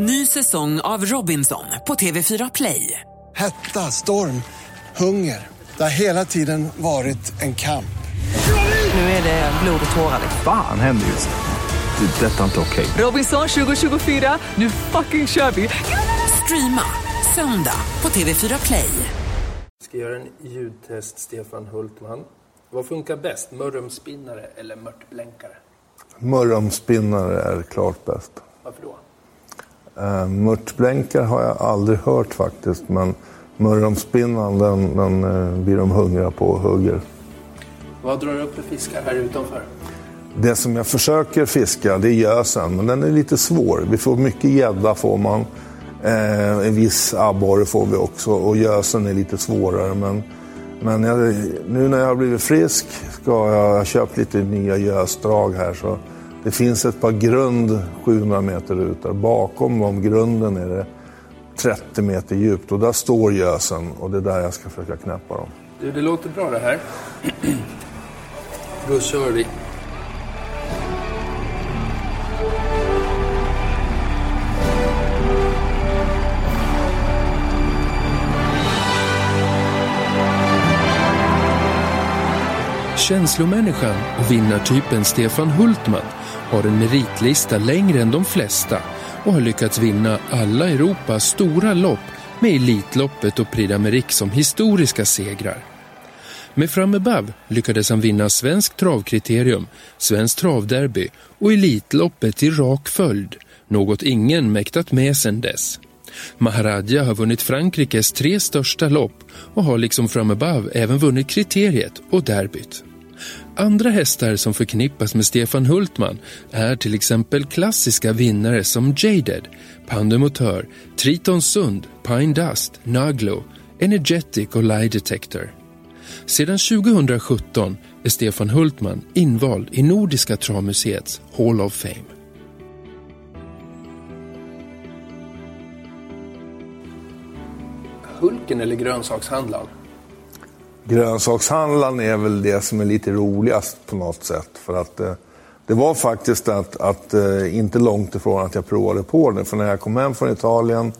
Ny säsong av Robinson på TV4 Play. Hetta, storm, hunger. Det har hela tiden varit en kamp. Nu är det blod och tårar. Fan händer just nu. Det. är Detta är inte okej. Robinson 2024, nu fucking kör vi! Streama söndag på TV4 Play. Jag ska göra en ljudtest, Stefan Hultman. Vad funkar bäst, mörrumspinnare eller mörtblänkare? Mörrumspinnare är klart bäst. Varför då? Uh, Mörtblänkar har jag aldrig hört faktiskt, men mörrumspinnan den, den uh, blir de hungriga på och hugger. Vad drar du upp för fiskar här utanför? Det som jag försöker fiska det är gösen, men den är lite svår. Vi får mycket gädda får man. Eh, en viss abborre får vi också och gösen är lite svårare. Men, men jag, nu när jag har blivit frisk ska jag, jag köpt lite nya gösdrag här. Så det finns ett par grund 700 meter ut där. Bakom de grunden är det 30 meter djupt och där står gösen och det är där jag ska försöka knäppa dem. Du, det låter bra det här. Då kör vi. Känslomänniskan och vinnartypen Stefan Hultman har en meritlista längre än de flesta och har lyckats vinna alla Europas stora lopp med Elitloppet och Prix d'Amérique som historiska segrar. Med Fram lyckades han vinna Svensk travkriterium, Svensk travderby och Elitloppet i rak följd, något ingen mäktat med sedan dess. Maharaja har vunnit Frankrikes tre största lopp och har liksom Fram även vunnit kriteriet och derbyt. Andra hästar som förknippas med Stefan Hultman är till exempel klassiska vinnare som Jaded, Pandemotör, Triton Sund, Pine Dust, Naglo, Energetic och Lie Detector. Sedan 2017 är Stefan Hultman invald i Nordiska travmuseets Hall of Fame. Hulken eller grönsakshandlaren? Grönsakshandlaren är väl det som är lite roligast på något sätt. För att eh, det var faktiskt att, att eh, inte långt ifrån att jag provade på det. För när jag kom hem från Italien,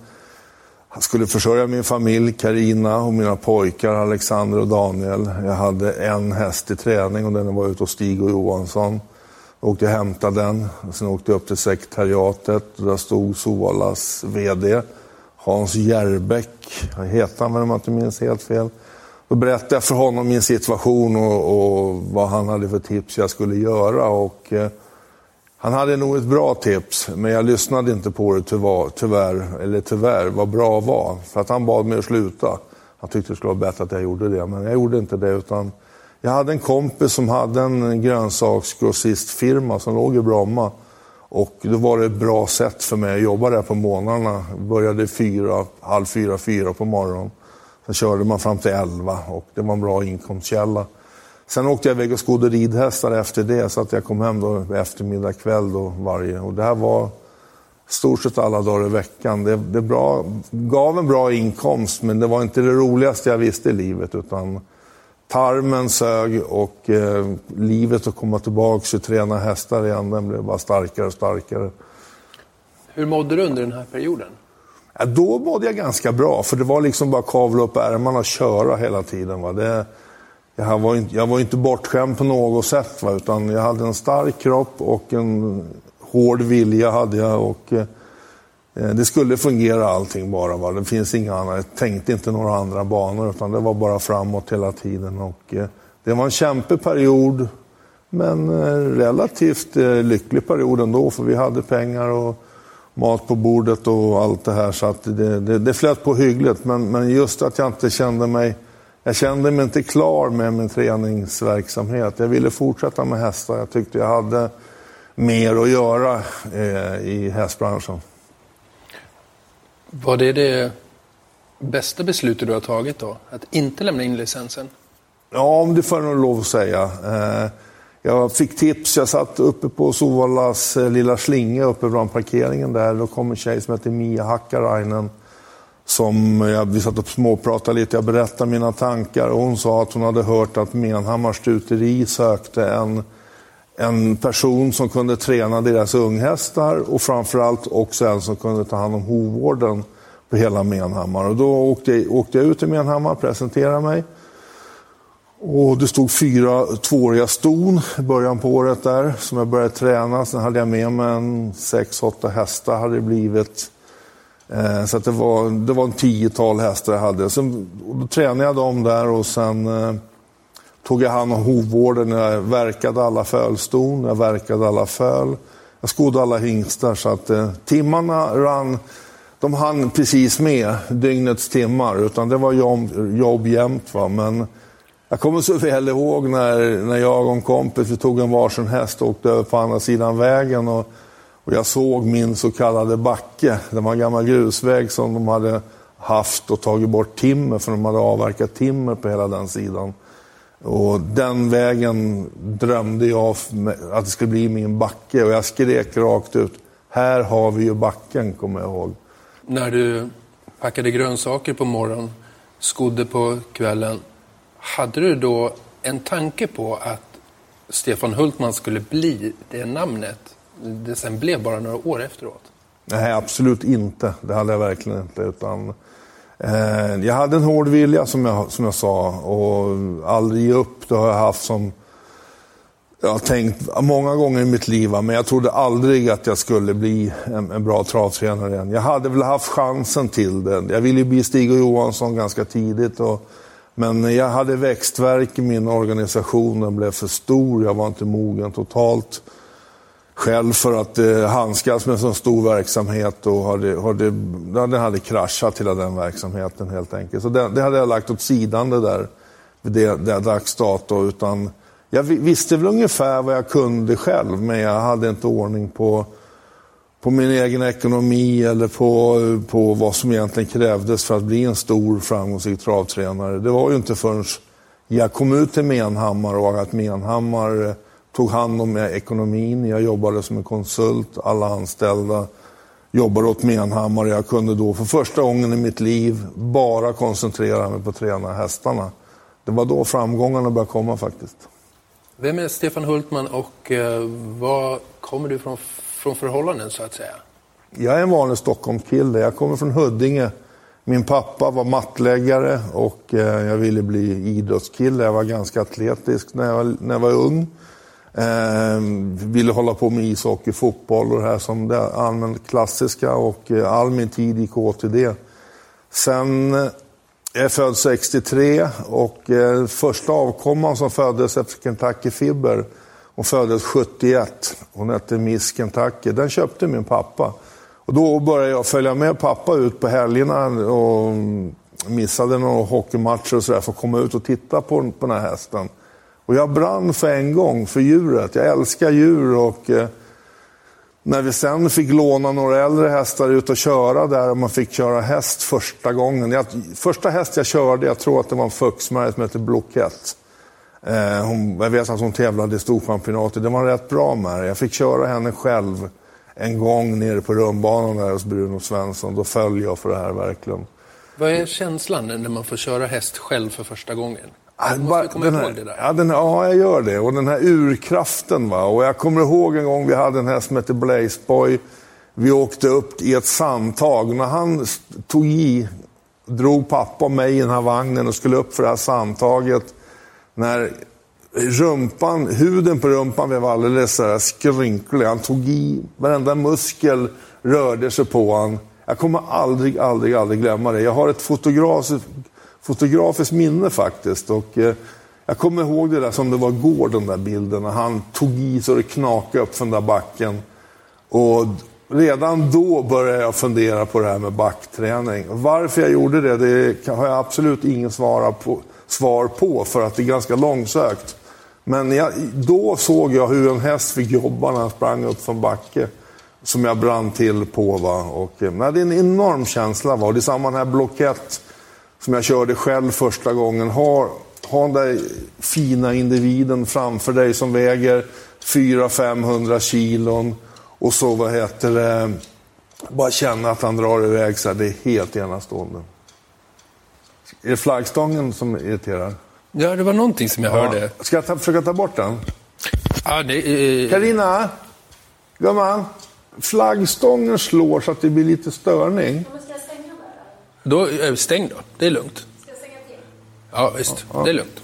jag skulle försörja min familj, Karina och mina pojkar Alexander och Daniel. Jag hade en häst i träning och den var ute hos Stig och Johansson. Jag åkte och hämtade den. Sen åkte jag upp till sekretariatet. Där stod Sovalas VD, Hans Järbeck, heter han om jag inte minns helt fel. Då berättade jag för honom min situation och, och, vad han hade för tips jag skulle göra. Och, eh, han hade nog ett bra tips, men jag lyssnade inte på det tyvärr, tyvärr, eller tyvärr, vad bra var. För att han bad mig att sluta. Han tyckte det skulle vara bättre att jag gjorde det, men jag gjorde inte det. utan Jag hade en kompis som hade en grönsaksgrossistfirma som låg i Bromma. Och då var det ett bra sätt för mig att jobba där på morgnarna. Började fyra, halv fyra, fyra på morgonen. Sen körde man fram till 11 och det var en bra inkomstkälla. Sen åkte jag iväg och skodde ridhästar efter det så att jag kom hem då eftermiddag kväll då varje. Och det här var stort sett alla dagar i veckan. Det, det bra, gav en bra inkomst men det var inte det roligaste jag visste i livet utan tarmen sög och eh, livet att komma tillbaka och träna hästar igen den blev bara starkare och starkare. Hur mådde du under den här perioden? Ja, då mådde jag ganska bra, för det var liksom bara kavla upp ärmarna och köra hela tiden. Va? Det, jag, var inte, jag var inte bortskämd på något sätt, va? utan jag hade en stark kropp och en hård vilja. hade jag och eh, Det skulle fungera allting bara. Va? Det finns inga andra, jag tänkte inte några andra banor, utan det var bara framåt hela tiden. Och, eh, det var en kämpig period, men eh, relativt eh, lycklig period ändå, för vi hade pengar. och mat på bordet och allt det här. Så att det, det, det flöt på hyggligt. Men, men just att jag inte kände mig... Jag kände mig inte klar med min träningsverksamhet. Jag ville fortsätta med hästar. Jag tyckte jag hade mer att göra eh, i hästbranschen. Var det det bästa beslutet du har tagit då? Att inte lämna in licensen? Ja, om det får jag nog lov att säga. Eh, jag fick tips, jag satt uppe på Sovallas eh, lilla slinga uppe bland parkeringen där. Då kom en tjej som heter Mia Hakkarainen. Som jag, vi satt och småpratade lite, jag berättade mina tankar och hon sa att hon hade hört att Menhammars stuteri sökte en en person som kunde träna deras unghästar och framförallt också en som kunde ta hand om hovvården på hela Menhammar. Och då åkte åkte jag ut till Menhammar, presenterade mig. Och det stod fyra tvååriga ston i början på året där som jag började träna. Sen hade jag med mig en sex, åtta hästar hade det blivit. Eh, så det var, det var en tiotal hästar jag hade. Sen, då tränade jag dem där och sen eh, tog jag hand om hovvården. Jag verkade alla fölston, jag verkade alla föl. Jag skodde alla hingstar så att eh, timmarna rann de hann precis med dygnets timmar, utan det var jobb, jobb jämt. Va? Men jag kommer så väl ihåg när, när jag och en kompis vi tog en varsin häst och åkte över på andra sidan vägen. Och, och jag såg min så kallade backe. Det var en gammal grusväg som de hade haft och tagit bort timmer, för de hade avverkat timmer på hela den sidan. Och den vägen drömde jag att det skulle bli min backe och jag skrek rakt ut. Här har vi ju backen, kommer jag ihåg. När du packade grönsaker på morgonen, skodde på kvällen, hade du då en tanke på att Stefan Hultman skulle bli det namnet det sen blev bara några år efteråt? Nej, absolut inte. Det hade jag verkligen inte. Utan, eh, jag hade en hård vilja som jag, som jag sa och aldrig ge upp. Det har jag haft som jag har tänkt många gånger i mitt liv, men jag trodde aldrig att jag skulle bli en, en bra travtränare igen. Jag hade väl haft chansen till det. Jag ville ju bli Stig och Johansson ganska tidigt. Och, men jag hade växtverk i min organisation, den blev för stor, jag var inte mogen totalt själv för att eh, handskas med en så stor verksamhet och hade, hade, den hade kraschat hela den verksamheten helt enkelt. Så det, det hade jag lagt åt sidan det där vid det, det dags dato. Utan jag visste väl ungefär vad jag kunde själv, men jag hade inte ordning på, på min egen ekonomi eller på, på vad som egentligen krävdes för att bli en stor framgångsrik travtränare. Det var ju inte förrän jag kom ut till Menhammar och att Menhammar eh, tog hand om ekonomin. Jag jobbade som en konsult, alla anställda jobbade åt Menhammar. Jag kunde då för första gången i mitt liv bara koncentrera mig på att träna hästarna. Det var då framgångarna började komma faktiskt. Vem är Stefan Hultman och eh, var kommer du från, från förhållanden så att säga? Jag är en vanlig Stockholmskille. Jag kommer från Huddinge. Min pappa var mattläggare och eh, jag ville bli idrottskille. Jag var ganska atletisk när jag var, när jag var ung. Eh, ville hålla på med ishockey, fotboll och det här som det allmänt klassiska och eh, all min tid gick åt till det. Sen eh, jag är född 63 och eh, första avkomman som föddes efter Kentucky Fibber, hon föddes 71. Hon hette Miss Kentucky. Den köpte min pappa. Och då började jag följa med pappa ut på helgerna och missade några hockeymatcher och sådär för att komma ut och titta på, på den här hästen. Och jag brann för en gång för djuret. Jag älskar djur och eh, när vi sen fick låna några äldre hästar ut och köra där och man fick köra häst första gången. Jag, första häst jag körde, jag tror att det var en Fuxmärg som hette Blockett. Eh, hon, jag vet att hon tävlade i Storchampionatet. Det var rätt bra med Jag fick köra henne själv en gång nere på rundbanan där hos Bruno Svensson. Då föll jag för det här verkligen. Vad är känslan när man får köra häst själv för första gången? Du måste komma ihåg det där. Ja, den, ja, jag gör det. Och den här urkraften. Va? Och jag kommer ihåg en gång vi hade en häst som hette Blazeboy. Vi åkte upp i ett sandtag. När han tog i, drog pappa och mig i den här vagnen och skulle upp för det här sandtaget. När rumpan, huden på rumpan blev alldeles så skrynklig. Han tog i, varenda muskel rörde sig på honom. Jag kommer aldrig, aldrig, aldrig glömma det. Jag har ett fotografiskt fotografiskt minne faktiskt. Och, eh, jag kommer ihåg det där som det var igår, den där bilden, när han tog i så det knakade upp från den där backen. Och redan då började jag fundera på det här med backträning. Varför jag gjorde det, det har jag absolut ingen svar på, svar på, för att det är ganska långsökt. Men jag, då såg jag hur en häst fick jobba när han sprang upp från backe. Som jag brann till på. Va? Och, eh, nej, det är en enorm känsla. Va? Det är samma här blockett som jag körde själv första gången. Ha, ha den där fina individen framför dig som väger 400-500 kilon och så, vad heter det, bara känna att han drar iväg så här, Det är helt enastående. Är det flaggstången som irriterar? Ja, det var någonting som jag ja. hörde. Ska jag ta, försöka ta bort den? Ja, det, eh, Carina, gumman. Flaggstången slår så att det blir lite störning. då, eh, stäng då. Det är lugnt. Ja, visst. Det är lugnt.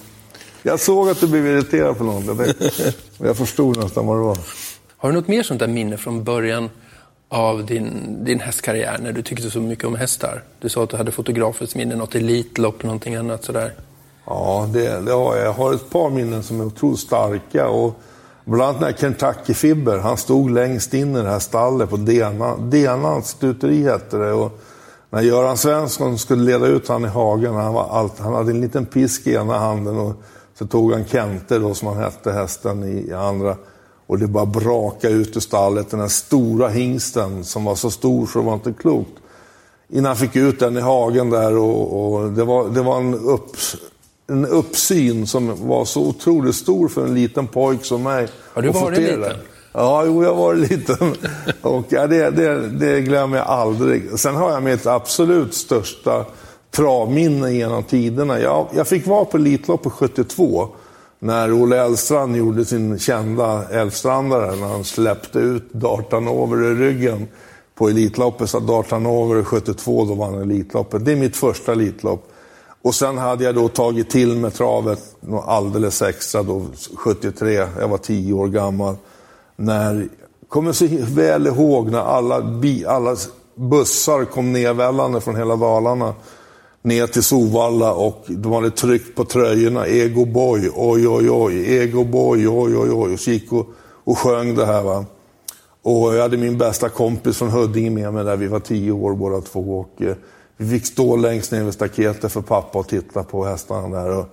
Jag såg att du blev irriterad på något. Jag, jag förstod nästan vad det var. Har du något mer sånt där minne från början av din, din hästkarriär när du tyckte så mycket om hästar? Du sa att du hade fotografiskt minne, något elitlopp, någonting annat sådär. Ja, det, det har jag. Jag har ett par minnen som är otroligt starka. Och bland annat när Kentucky Fibber, han stod längst in i det här stallet på Denans stuteri hette det. Och när Göran Svensson skulle leda ut han i hagen, han, var allt, han hade en liten pisk i ena handen och så tog han Kente då, som han hette, hästen i, i andra. Och det bara braka ut ur stallet, den här stora hingsten som var så stor så det var inte klokt. Innan han fick ut den i hagen där och, och det var, det var en, upp, en uppsyn som var så otroligt stor för en liten pojk som mig. Har du varit liten? Ja, jo, jag var liten. Och ja, det, det, det glömmer jag aldrig. Sen har jag mitt absolut största travminne genom tiderna. Jag, jag fick vara på Elitloppet 72 när Olle Älvstrand gjorde sin kända Älvstrandare när han släppte ut Dartanover i ryggen på Elitloppet. Så Dartanover 72, då vann Elitloppet. Det är mitt första Elitlopp. Och sen hade jag då tagit till med travet något alldeles extra då, 73. Jag var 10 år gammal. När, kommer så väl ihåg när alla, bi, alla bussar kom nedvällande från hela Dalarna ner till Sovalla och de hade tryckt på tröjorna. Ego boy, oj oj oj. Ego boy, oj oj oj. Och så gick och, och sjöng det här. Va? Och jag hade min bästa kompis från Huddinge med mig där. Vi var tio år båda två. Och, eh, vi fick stå längst ner vid staketet för pappa och titta på hästarna där. Och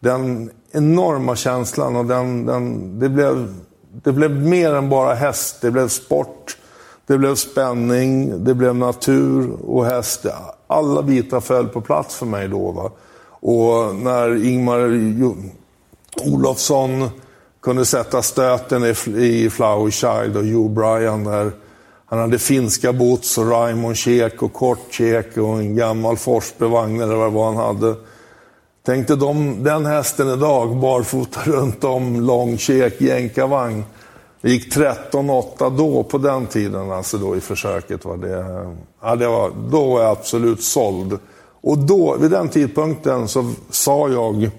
den enorma känslan och den, den, det, blev, det blev mer än bara häst. Det blev sport, det blev spänning, det blev natur och häst. Alla bitar föll på plats för mig då. Va? Och när Ingmar Olofsson kunde sätta stöten i, i Flower Child och Joe Bryan där. Han hade finska boots och Raymond Käk och Kort Käk och en gammal Forsbergvagn eller vad det var han hade. Tänkte de, den hästen idag, barfota runt om, lång käk, jänkarvagn. Det gick 13-8 då, på den tiden, alltså då i försöket. Var det, ja, det var, då var jag absolut såld. Och då, vid den tidpunkten så sa jag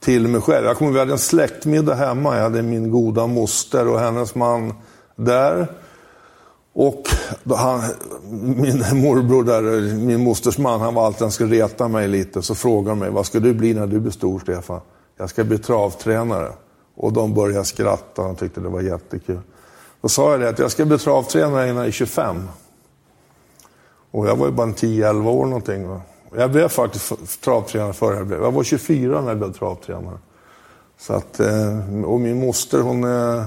till mig själv, jag kommer ihåg, vi hade en släktmiddag hemma. Jag hade min goda moster och hennes man där. Och då han, min morbror där, min mosters man, han var alltid han skulle reta mig lite. Så frågade han mig, vad ska du bli när du blir stor Stefan? Jag ska bli travtränare. Och de började skratta, de tyckte det var jättekul. Då sa jag det att jag ska bli travtränare innan jag är 25. Och jag var ju bara 10-11 år någonting. va. Jag blev faktiskt travtränare före jag blev. Jag var 24 när jag blev travtränare. Så att, eh, och min moster hon är,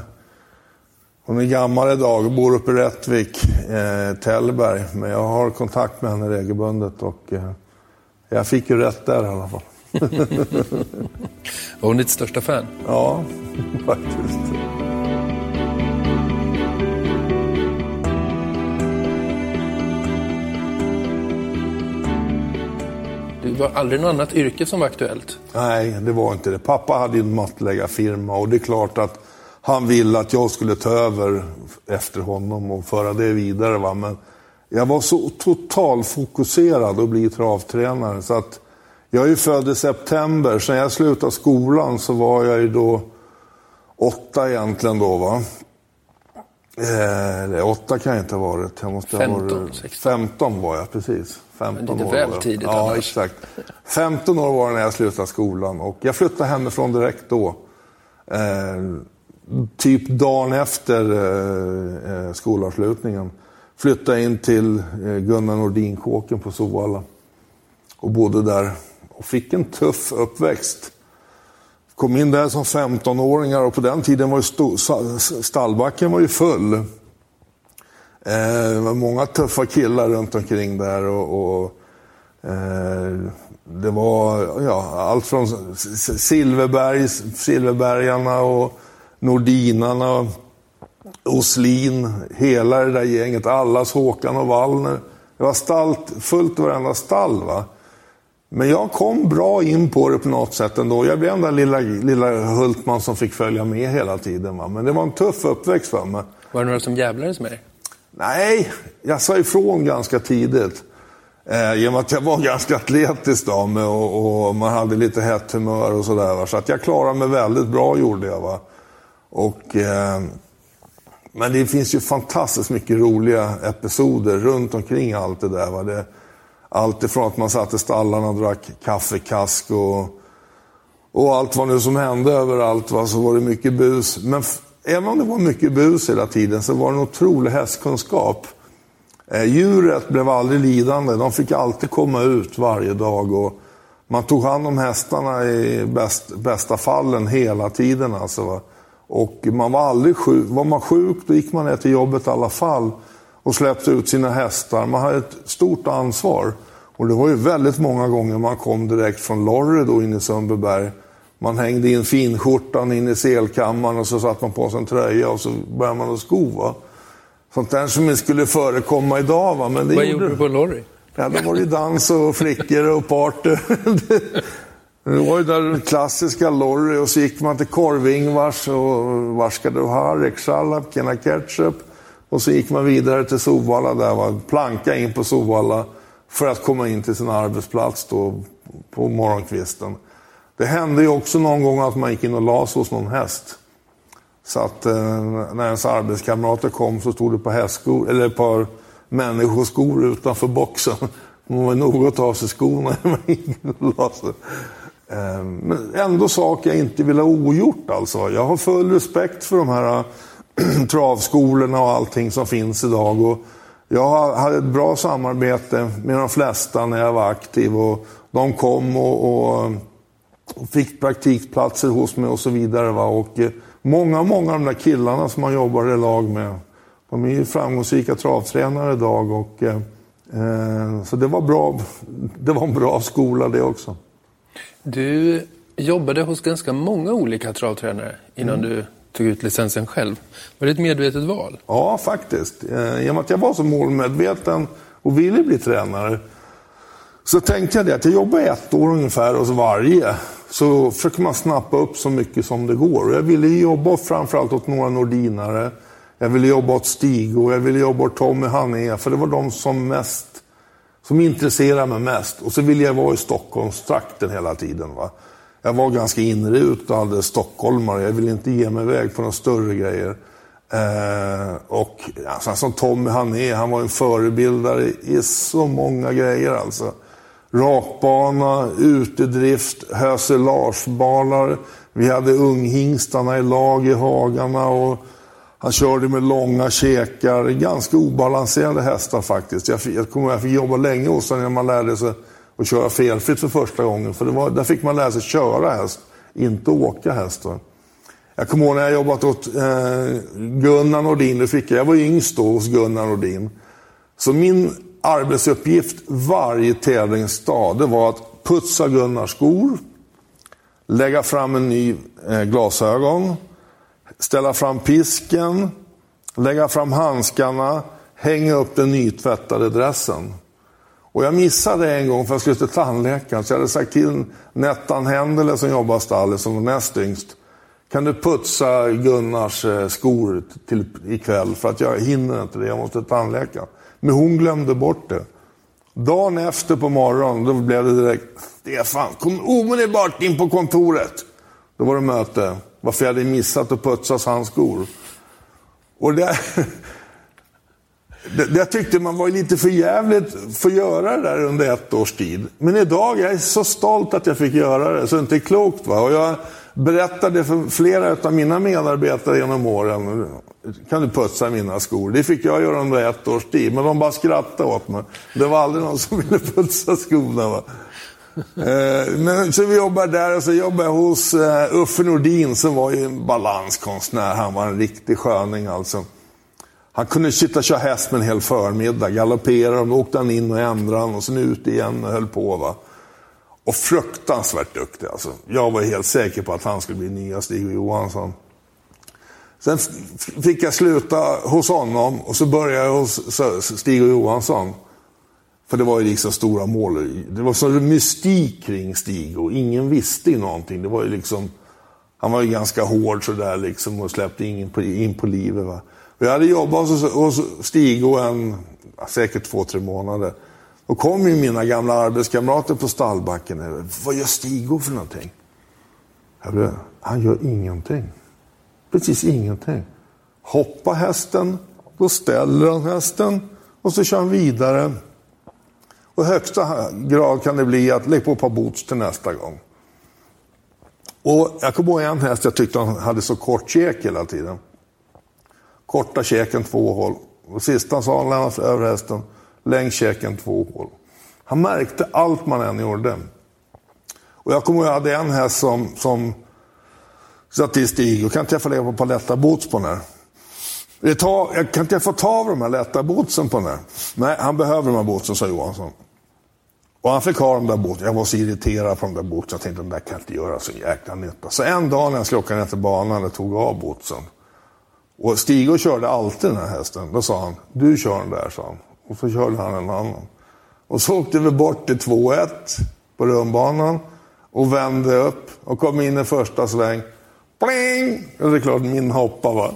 hon är gammal idag och bor uppe i Rättvik, eh, Tällberg. Men jag har kontakt med henne regelbundet och eh, jag fick ju rätt där i alla fall. Var hon ditt största fan? Ja, faktiskt. Det var aldrig något annat yrke som var aktuellt. Nej, det var inte det. Pappa hade ju en mattläggarfirma och det är klart att han ville att jag skulle ta över efter honom och föra det vidare. Va? Men jag var så totalfokuserad att bli travtränare så att jag är ju född i september, så när jag slutade skolan så var jag ju då åtta egentligen då va. Eh, eller åtta kan jag inte ha varit. Jag måste ha 15, varit, 16. 15 var jag, precis. 15 lite år väl var jag. tidigt Ja, annars. exakt. 15 år var det när jag slutade skolan och jag flyttade hemifrån direkt då. Eh, typ dagen efter eh, eh, skolavslutningen flyttade jag in till eh, Gunnar Nordin-kåken på Sovalla och bodde där och fick en tuff uppväxt. Kom in där som 15-åringar och på den tiden var ju stallbacken var ju full. Eh, det var många tuffa killar runt omkring där och, och eh, det var ja, allt från Silverberg, Silverbergs, Silverbergarna och Nordinarna, Oslin, hela det där gänget, Allas, Håkan och Wallner. Det var stall, fullt i varenda stall. Va? Men jag kom bra in på det på något sätt ändå. Jag blev den där lilla, lilla Hultman som fick följa med hela tiden. Va? Men det var en tuff uppväxt för mig. Var det några som jävlades med dig? Nej, jag sa ifrån ganska tidigt. Eh, genom att jag var ganska atletisk av mig och, och, man hade lite hett humör och sådär. Så att jag klarade mig väldigt bra gjorde jag. Va? Och, eh, men det finns ju fantastiskt mycket roliga episoder runt omkring allt det där. Va? Det, allt ifrån att man satt i stallarna och drack kaffekask och, och allt vad nu som hände överallt va? så var det mycket bus. Men även om det var mycket bus hela tiden så var det en otrolig hästkunskap. Eh, djuret blev aldrig lidande. De fick alltid komma ut varje dag. Och man tog hand om hästarna i bäst, bästa fallen hela tiden. Alltså, va? Och man var aldrig sjuk. Var man sjuk då gick man ner till jobbet i alla fall och släppte ut sina hästar. Man hade ett stort ansvar. Och det var ju väldigt många gånger man kom direkt från Lorry då in i Sundbyberg. Man hängde in finskjortan in i selkammaren och så satte man på sig en tröja och så började man att sko. Va? Sånt där som inte skulle förekomma idag. Va? Men det Vad gjorde... du på Lorry? Ja, då var det dans och flickor och party. Det var ju där klassiska Lorry och så gick man till Korv-Ingvars och var ska du ha? Räcksallad, Kena Ketchup. Och så gick man vidare till Sovalla där, var planka in på Sovalla för att komma in till sin arbetsplats då på morgonkvisten. Det hände ju också någon gång att man gick in och las sig hos någon häst. Så att eh, när ens arbetskamrater kom så stod det på hästskor, eller ett par människoskor utanför boxen. Man var nog att ta av sig skorna när man gick och la sig. Eh, men ändå saker jag inte vill ha ogjort alltså. Jag har full respekt för de här travskolorna och allting som finns idag. Och jag hade ett bra samarbete med de flesta när jag var aktiv. Och de kom och, och, fick praktikplatser hos mig och så vidare. Va? Och eh, många, många av de där killarna som man jobbar i lag med, de är ju framgångsrika travtränare idag. Och, eh, eh, så det var, bra, det var en bra skola det också. Du jobbade hos ganska många olika travtränare innan Mm. du tog ut licensen själv. Var det ett medvetet val? Ja, faktiskt. Eh, Genom att jag var så målmedveten och ville bli tränare så tänkte jag det att jag jobbar ett år ungefär hos varje. Så försöker man snappa upp så mycket som det går. Och jag ville jobba framförallt åt några nordinare. Jag ville jobba åt Stig och jag ville jobba åt Tommy Hané. För det var de som mest som intresserade mig mest. Och så ville jag vara i Stockholmstrakten hela tiden. Va? Jag var ganska inrutad stockholmare. Jag ville inte ge mig iväg på några större grejer. Eh, och alltså, som Tommy han är, han var en förebildare i så många grejer alltså. Rakbana, utedrift, Höse Lars balar. Vi hade unghingstarna i lag i hagarna och han körde med långa käkar. Ganska obalanserade hästar faktiskt. Jag, fick, jag kommer ihåg, jag fick jobba länge hos honom när man lärde sig och köra felfritt för första gången. För det var, där fick man lära sig köra häst, inte åka häst. Va? Jag kommer ihåg när jag jobbat åt eh, Gunnar Nordin. Fick jag, jag var yngst då hos Gunnar Nordin. Så min arbetsuppgift varje tävlingsdag det var att putsa Gunnars skor, lägga fram en ny eh, glasögon, ställa fram pisken, lägga fram handskarna, hänga upp den nytvättade dressen. Och jag missade en gång för jag skulle till tandläkaren. Så jag hade sagt till Nettan Händele som jobbar i stallet, som var näst yngst. Kan du putsa Gunnars eh, skor till ikväll? För att jag hinner inte det, jag måste till tandläkaren. Men hon glömde bort det. Dagen efter på morgonen, då blev det direkt. Stefan, kom omedelbart in på kontoret. Då var det möte. Varför jag hade missat att putsa hans skor. Och det, det, tyckte man var lite för jävligt för att göra det där under ett års tid. Men idag jag är så stolt att jag fick göra det, så det är inte klokt. Va? Och jag berättade för flera av mina medarbetare genom åren. Kan du putsa mina skor? Det fick jag göra under ett års tid, men de bara skrattade åt mig. Det var aldrig någon som ville putsa skorna. Va? Eh, men, så vi jobbade där och så jobbade jag hos eh, Uffe Nordin som var ju en balanskonstnär. Han var en riktig sköning alltså. Han kunde sitta och köra häst med en hel förmiddag, galoppera och åkte han in och ändrade han och sen ut igen och höll på. Va? Och fruktansvärt duktig alltså. Jag var helt säker på att han skulle bli nya Stig Johansson. Sen fick jag sluta hos honom och så började jag hos Stig Johansson. För det var ju liksom stora mål. Det var sån mystik kring Stig och ingen visste ju någonting. Det var ju liksom, han var ju ganska hård sådär liksom och släppte ingen på, in på livet. Va? Och jag hade jobbat hos, hos Stig en, säkert två, tre månader. Då kom ju mina gamla arbetskamrater på stallbacken. Vad gör Stig för någonting? Jag han gör ingenting. Precis ingenting. Hoppa hästen, då ställer han hästen och så kör han vidare. Och högsta grad kan det bli att lägga på ett par boots till nästa gång. Och jag kommer ihåg en häst jag tyckte han hade så kort käk hela tiden. Korta käken två hål. Och sista sa han lämnade över hästen, Längs käken två hål. Han märkte allt man än gjorde. Och jag kommer ihåg att jag hade en häst som, som satt i stig och kan inte jag få leva på lätta boots på den här? Jag kan inte jag få ta av de här lätta bootsen på den här? Nej, han behöver de här bootsen, sa Johansson. Och han fick ha de där bootsen. Jag var så irriterad på de där bootsen. Jag tänkte, de där kan inte göra så jäkla nytta. Så en dag när jag skulle åka ner till banan och tog av bootsen. Och Stig körde alltid den här hästen. Då sa han, du kör den där, sa han. Och så körde han en annan. Och så åkte vi bort till 2-1 på rundbanan. Och vände upp och kom in i första sväng. Pling! Och det är klart, min hoppa va.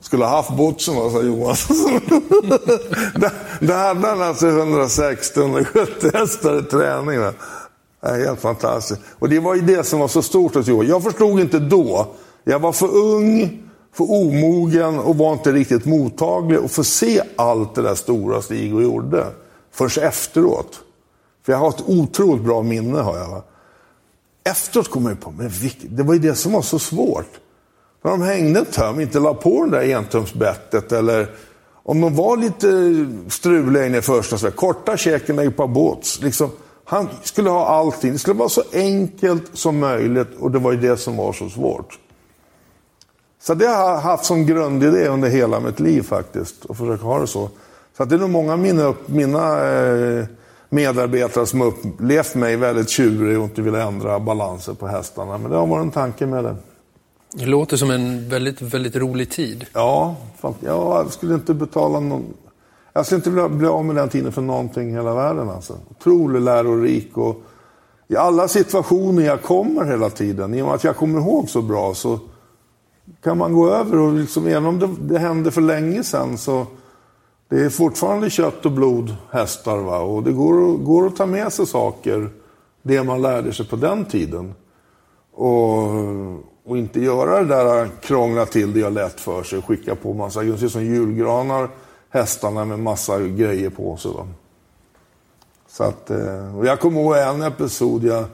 Skulle ha haft botsen va, sa Johansson. där hade han alltså 160-170 hästar i träning. Va? Det är helt fantastiskt. Och det var ju det som var så stort hos Johan. Jag förstod inte då. Jag var för ung, för omogen och var inte riktigt mottaglig och få se allt det där stora Stig och gjorde. Först efteråt. För jag har ett otroligt bra minne har jag. Efteråt kom jag på, men det var ju det som var så svårt. När de hängde en töm, inte la på det där entumsbettet eller om de var lite struliga inne i första svängen, korta käken i ett par båts. Liksom, han skulle ha allting. Det skulle vara så enkelt som möjligt och det var ju det som var så svårt. Så det har jag haft som grundidé under hela mitt liv faktiskt, att försöka ha det så. Så det är nog många av mina, mina eh, medarbetare som har upplevt mig väldigt tjurig och inte vill ändra balansen på hästarna. Men det har varit en tanke med det. Det låter som en väldigt, väldigt rolig tid. Ja, fan, jag skulle inte betala någon... Jag skulle inte vilja bli av med den tiden för någonting i hela världen. Alltså. Otroligt lärorik och i alla situationer jag kommer hela tiden, i och med att jag kommer ihåg så bra, så kan man gå över och liksom, även om det, det hände för länge sedan så det är fortfarande kött och blod, hästar. Va? Och det går, går att ta med sig saker, det man lärde sig på den tiden. Och, och inte göra det där krångla till det jag lätt för sig skicka på massa just som julgranar, hästarna med massa grejer på sig. Va? Så att, eh, och jag kommer ihåg en episod, jag,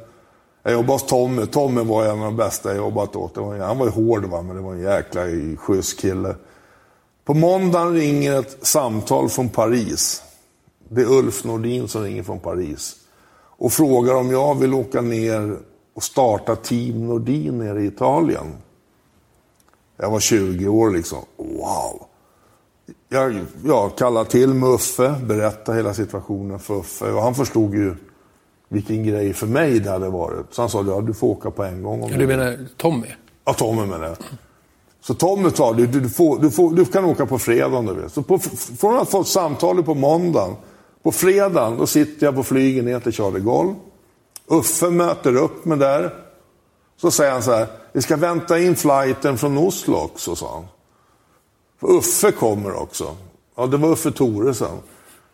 jag jobbade hos Tommy. Tommy var en av de bästa jag jobbat åt. Var, han var ju hård va, men det var en jäkla schysst kille. På måndagen ringer ett samtal från Paris. Det är Ulf Nordin som ringer från Paris. Och frågar om jag vill åka ner och starta Team Nordin nere i Italien. Jag var 20 år liksom. Wow! Jag, jag kallade till Muffe, berättade hela situationen för Uffe. Och han förstod ju vilken grej för mig det hade varit. Så han sa, ja du får åka på en gång. Om du menar Tommy? Ja, Tommy menar jag. Så Tommy sa, du, du, får, du, får, du kan åka på fredag om du vill. Så på, från att få ett samtal på måndagen, på fredagen, då sitter jag på flyget ner till Charlie Gaulle. Uffe möter upp mig där. Så säger han så här, vi ska vänta in flighten från Oslo också, sa han. Uffe kommer också. Ja, det var Uffe Thoresen.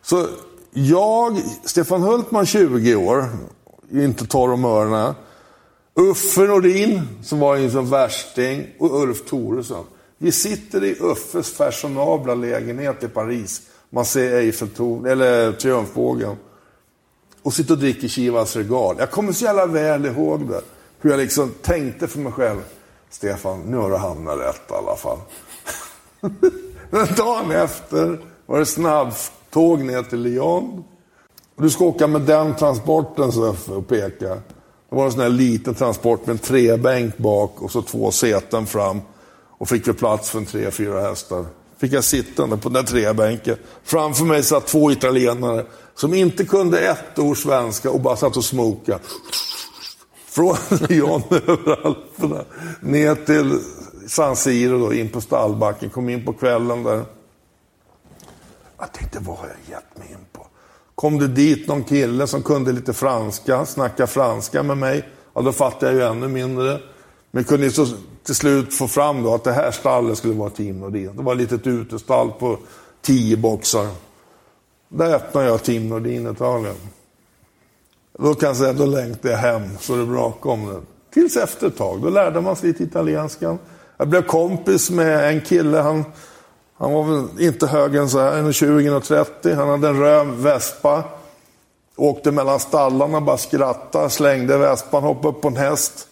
Så jag, Stefan Hultman 20 år, inte torr om öronen. Uffe Nordin, som var en som värsting, och Ulf Thoresson. Vi sitter i Uffes fashionabla lägenhet i Paris. Man ser Eiffeltorn, eller Triumfbågen. Och sitter och dricker Chivas Regal. Jag kommer så jävla väl ihåg det. Hur jag liksom tänkte för mig själv. Stefan, nu har du hamnat rätt i alla fall. Men dagen efter var det Tåg ner till Lyon. Och du ska åka med den transporten, så och peka. Det var en sån här liten transport med en trebänk bak och så två säten fram. Och fick vi plats för en tre, fyra hästar. Fick jag sittande på den där trebänken. Framför mig satt två italienare som inte kunde ett ord svenska och bara satt och smoka. Från Lyon över Alperna ner till San Siro, då, in på stallbacken. Kom in på kvällen där. Jag tänkte, vad har jag gett mig in på? Kom det dit någon kille som kunde lite franska, snacka franska med mig. Ja, då fattade jag ju ännu mindre. Men kunde så till slut få fram då att det här stallet skulle vara Team Nordin. Det var ett litet utestall på tio boxar. Där öppnade jag Team Nordin Italien. Då kan jag säga, då längtade jag hem så det brakade om det. Tills efter ett tag, då lärde man sig lite italienska. Jag blev kompis med en kille, han, han var väl inte högre än så här, 1,20-1,30. Han hade en röd vespa. Åkte mellan stallarna, bara skrattade, slängde vespan, hoppade upp på en häst.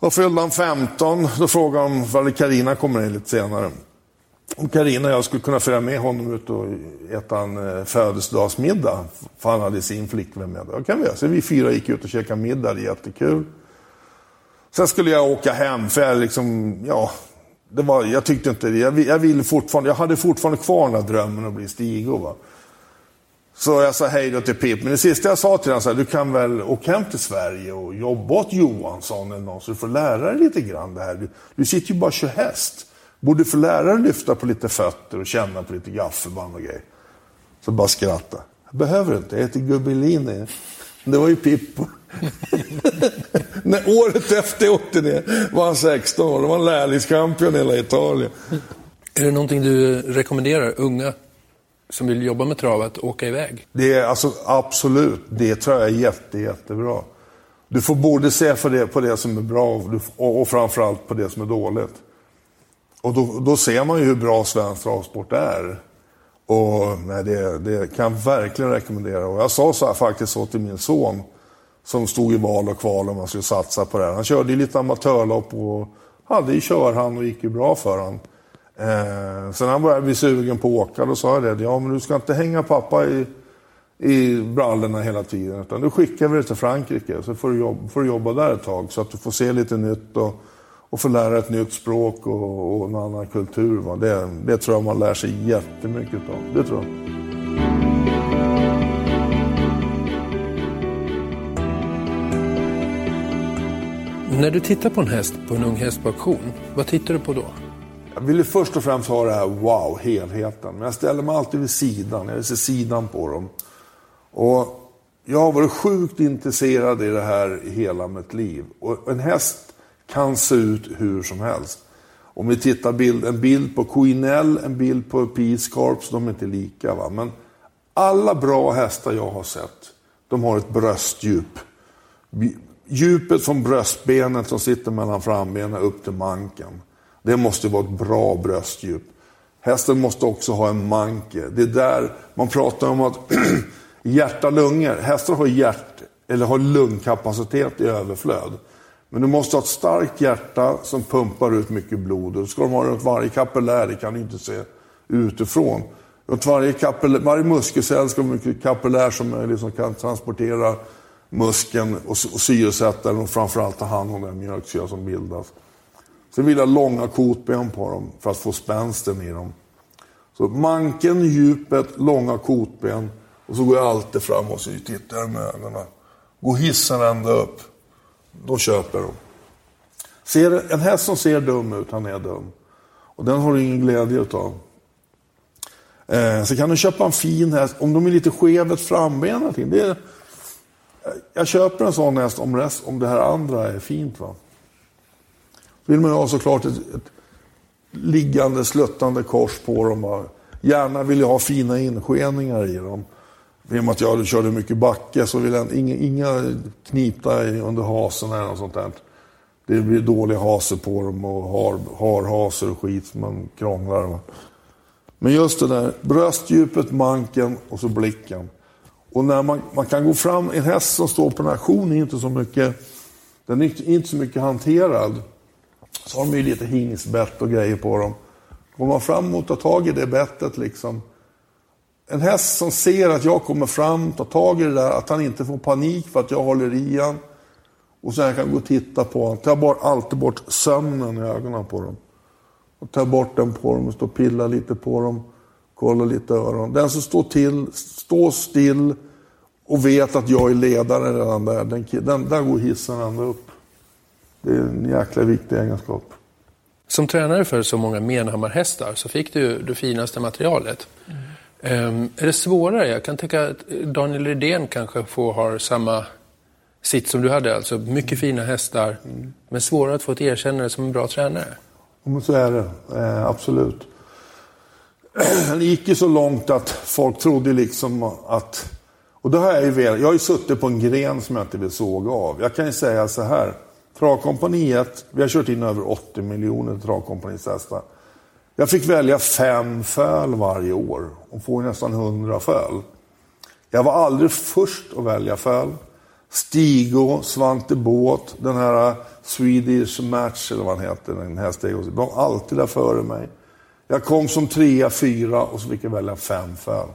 Då fyllde han 15, då frågade han varför Karina kommer in lite senare. Om Karina och jag skulle kunna följa med honom ut och äta en eh, födelsedagsmiddag. För han hade sin flickvän med. Det kan vi göra. Så vi fyra gick ut och käkade middag, det är jättekul. Sen skulle jag åka hem, för jag liksom, ja, det var, jag tyckte inte det. Jag, jag ville fortfarande, jag hade fortfarande kvar den här drömmen att bli Stig va. Så jag sa hej då till Pip. Men det sista jag sa till honom var du kan väl åka hem till Sverige och jobba åt Johansson eller någon så du får lära dig lite grann det här. Du, du sitter ju bara och kör häst. Borde få lära dig lyfta på lite fötter och känna på lite gaffelband och grejer. Så bara skratta. Jag behöver inte, jag heter Gubbelin. Det var ju Pippo. När året efter jag åkte ner var han 16 år. Då var han lärlingskampion i hela Italien. Är det någonting du rekommenderar unga som vill jobba med trav att åka iväg? Det är alltså absolut, det tror jag är jätte, jättebra. Du får både se för det, på det som är bra och, och framförallt på det som är dåligt. Och då, då ser man ju hur bra svensk travsport är. Och nej, det, det kan jag verkligen rekommendera. Och jag sa så här, faktiskt så till min son som stod i val och kval om man skulle satsa på det här. Han körde ju lite amatörlopp och hade ju körhand och gick ju bra för honom. Eh, sen han började bli sugen på att åka, då sa jag det. Ja, men du ska inte hänga pappa i, i brallorna hela tiden. Utan nu skickar vi dig till Frankrike, så får du, jobba, får du jobba där ett tag. Så att du får se lite nytt och, och få lära ett nytt språk och, och en annan kultur. Va? Det, det tror jag man lär sig jättemycket av. Det tror jag. När du tittar på en häst på en ung häst på auktion, vad tittar du på då? Jag vill ju först och främst ha det här wow, helheten. Men jag ställer mig alltid vid sidan. Jag vill se sidan på dem. Och jag har varit sjukt intresserad i det här hela mitt liv. Och en häst kan se ut hur som helst. Om vi tittar bild, en bild på Queenell, en bild på Peace Corps, de är inte lika. Va? Men alla bra hästar jag har sett, de har ett bröstdjup. Djupet från bröstbenet som sitter mellan frambenen upp till manken. Det måste vara ett bra bröstdjup. Hästen måste också ha en manke. Det är där man pratar om att hjärta, lungor. Hästar har hjärt eller har lungkapacitet i överflöd. Men du måste ha ett starkt hjärta som pumpar ut mycket blod. Och ska de ha runt varje kapillär, det kan du inte se utifrån. Runt varje, kapillär, varje muskelcell ska ha mycket kapillär som möjligt som kan transportera muskeln och, och syresätta den och framförallt ta hand om den mjölksyra som bildas. Sen vill jag ha långa kotben på dem för att få spänsten i dem. Så manken, djupet, långa kotben och så går jag alltid fram och så tittar jag med ögonen. Går hissen ända upp, då köper de. Ser, en häst som ser dum ut, han är dum. Och den har du ingen glädje utav. Eh, så kan du köpa en fin häst, om de är lite skevet framben. Det är, jag köper en sån häst om, rest, om det här andra är fint. Va? vill man ju ha såklart ett, ett liggande, sluttande kors på dem. Va? Gärna vill jag ha fina inskeningar i dem. I och med att jag körde mycket backe så vill jag inga, inga knipta under hasen eller något sånt där. Det blir dålig hase på dem och har, har haser och skit som man krånglar. Va? Men just det där bröstdjupet, manken och så blicken. Och när man, man kan gå fram, en häst som står på en auktion är inte så mycket, den är inte så mycket hanterad. Så har de ju lite hingsbett och grejer på dem. Går man fram och tar tag i det bettet liksom. En häst som ser att jag kommer fram, tar tag i det där, att han inte får panik för att jag håller i han. Och sen kan jag gå och titta på honom. tar bort, alltid bort sömnen i ögonen på dem. Och tar bort den på dem och står och pillar lite på dem. kollar lite öron. Den som står till, står still och vet att jag är ledare redan där, den, den, där går hissen ända upp. Det är en jäkla viktig egenskap. Som tränare för så många Menhammar-hästar så fick du det finaste materialet. Ehm, är det svårare? Jag kan tänka att Daniel Redén kanske får ha samma sitt som du hade, alltså mycket fina hästar, men svårare att få ett erkännande som en bra tränare. Men så är det, eh, absolut. Det gick ju så långt att folk trodde liksom att... Och då har jag ju velat, jag har ju suttit på en gren som jag inte vill såga av. Jag kan ju säga så här. Travkompaniet, vi har kört in över 80 miljoner travkompaniets hästar. Jag fick välja fem föl varje år och får nästan 100 föl. Jag var aldrig först att välja föl. Stigo, Svante Båt, den här äh, Swedish Match eller vad han heter, den hästen. De var alltid där före mig. Jag kom som trea, fyra och så fick jag välja fem föl.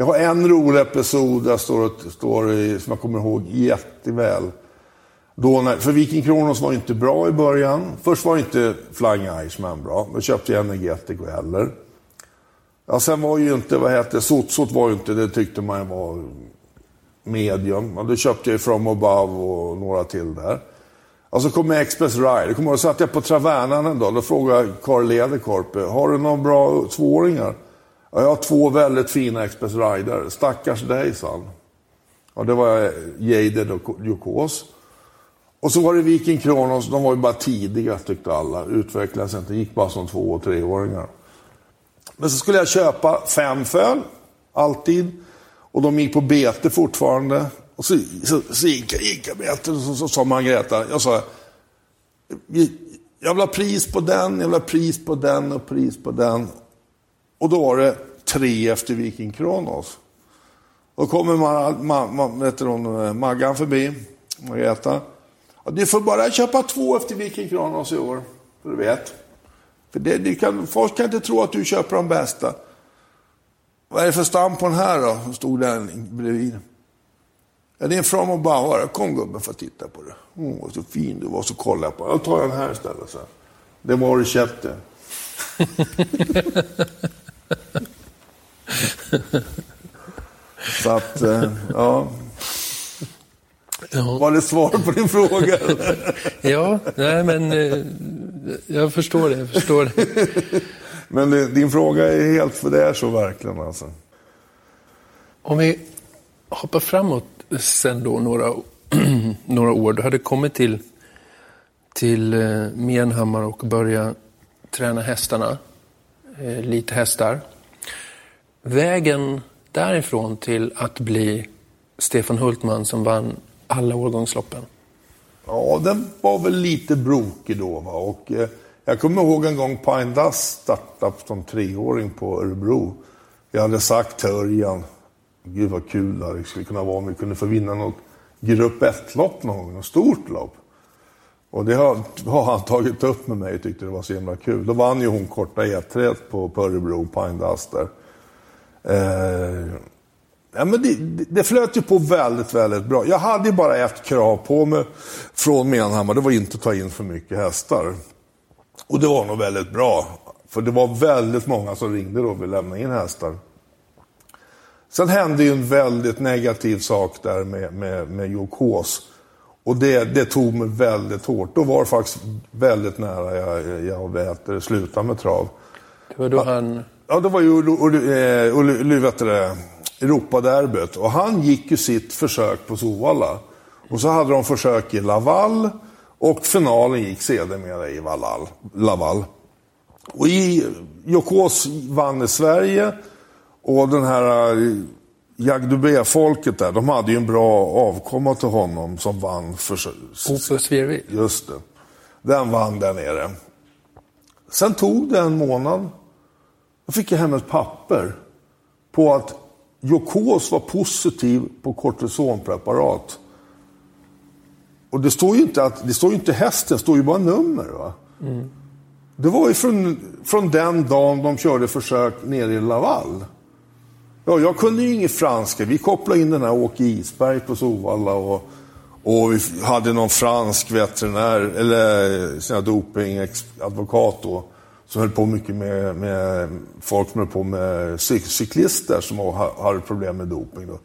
Jag har en rolig episod där står, står som jag kommer ihåg jätteväl. Då när, för Viking Kronos var inte bra i början. Först var inte Flying Irishman bra. Då köpte jag Energetico heller. Ja, sen var ju inte, vad heter Sotsot var ju inte, det tyckte man var medium. Men då köpte jag From Above och några till där. Och så kom Express Ride. Kommer ihåg, satt jag på Travernan en dag. Då frågade jag Karl Lederkorpe, har du några bra tvååringar? Ja, jag har två väldigt fina Express Rider. Stackars dig, sa han. Ja, det var Jaded och Jokos. Och så var det Viking Kronos, de var ju bara tidiga tyckte alla. Utvecklades inte, gick bara som två och treåringar. Men så skulle jag köpa fem föl, alltid. Och de gick på bete fortfarande. Och så, så, så gick jag, gick jag bete och så, så sa Margareta, jag sa, jag vill ha pris på den, jag vill ha pris på den och pris på den. Och då var det tre efter Viking Kronos. Då kommer ma, ma, ma, hon, eh, Maggan förbi, Margareta. Du får bara köpa två efter Viking Kronos i år, för du vet. För det, det kan, folk kan inte tro att du köper de bästa. Vad är det för stam på den här då, som stod där bredvid? Ja, det är en From Bauer. Kom gubben för att titta på det. Åh, oh, så fin du var, så kollade jag på den. Jag tar den här istället. Så. Det var du köpte. så att, eh, ja. Ja. Var det svar på din fråga? ja, nej men eh, jag förstår det. Jag förstår det. men din fråga är helt, för det är så verkligen alltså. Om vi hoppar framåt sen då några, några år. Du hade kommit till, till eh, Menhammar och börjat träna hästarna. Eh, lite hästar. Vägen därifrån till att bli Stefan Hultman som vann alla årgångsloppen? Ja, den var väl lite brokig då. Va? Och, eh, jag kommer ihåg en gång Pine Dust startade som treåring på Örebro. Jag hade sagt till Örjan, gud vad kul det skulle kunna vara om vi kunde få vinna något grupp 1-lopp någon gång, något stort lopp. Och det har, har, han tagit upp med mig och tyckte det var så himla kul. Då vann ju hon korta E3 på, på Örebro, Pine Duster. där. Eh, Ja, men det, det flöt ju på väldigt, väldigt bra. Jag hade ju bara ett krav på mig från Menhammar. Det var inte att ta in för mycket hästar. Och det var nog väldigt bra. För det var väldigt många som ringde då och ville lämna in hästar. Sen hände ju en väldigt negativ sak där med, med, med Jokos. Och det, det tog mig väldigt hårt. Då var det faktiskt väldigt nära jag, jag vet, slutade med trav. Det var då han... Ja, det var ju Ulli, Europaderbyt. Och han gick ju sitt försök på Sovalla. Och så hade de försök i Laval. Och finalen gick sedermera i Valal, Laval. Och i Jokos vann i Sverige. Och den här eh, Jagdubé-folket där, de hade ju en bra avkomma till honom som vann. För, Opus Virvi. Just det. Den vann där nere. Sen tog det en månad. Då fick jag hem ett papper på att Jokos var positiv på kortisonpreparat. Och det står ju inte, att, det står ju inte hästen, det står ju bara nummer. Va? Mm. Det var ju från, från den dagen de körde försök nere i Laval. Ja, jag kunde ju inget franska. Vi kopplade in den här Åke Isberg på Sovalla och, och vi hade någon fransk veterinär, eller dopingadvokat då som höll på mycket med, med folk som höll på med cyklister som hade problem med doping. Då.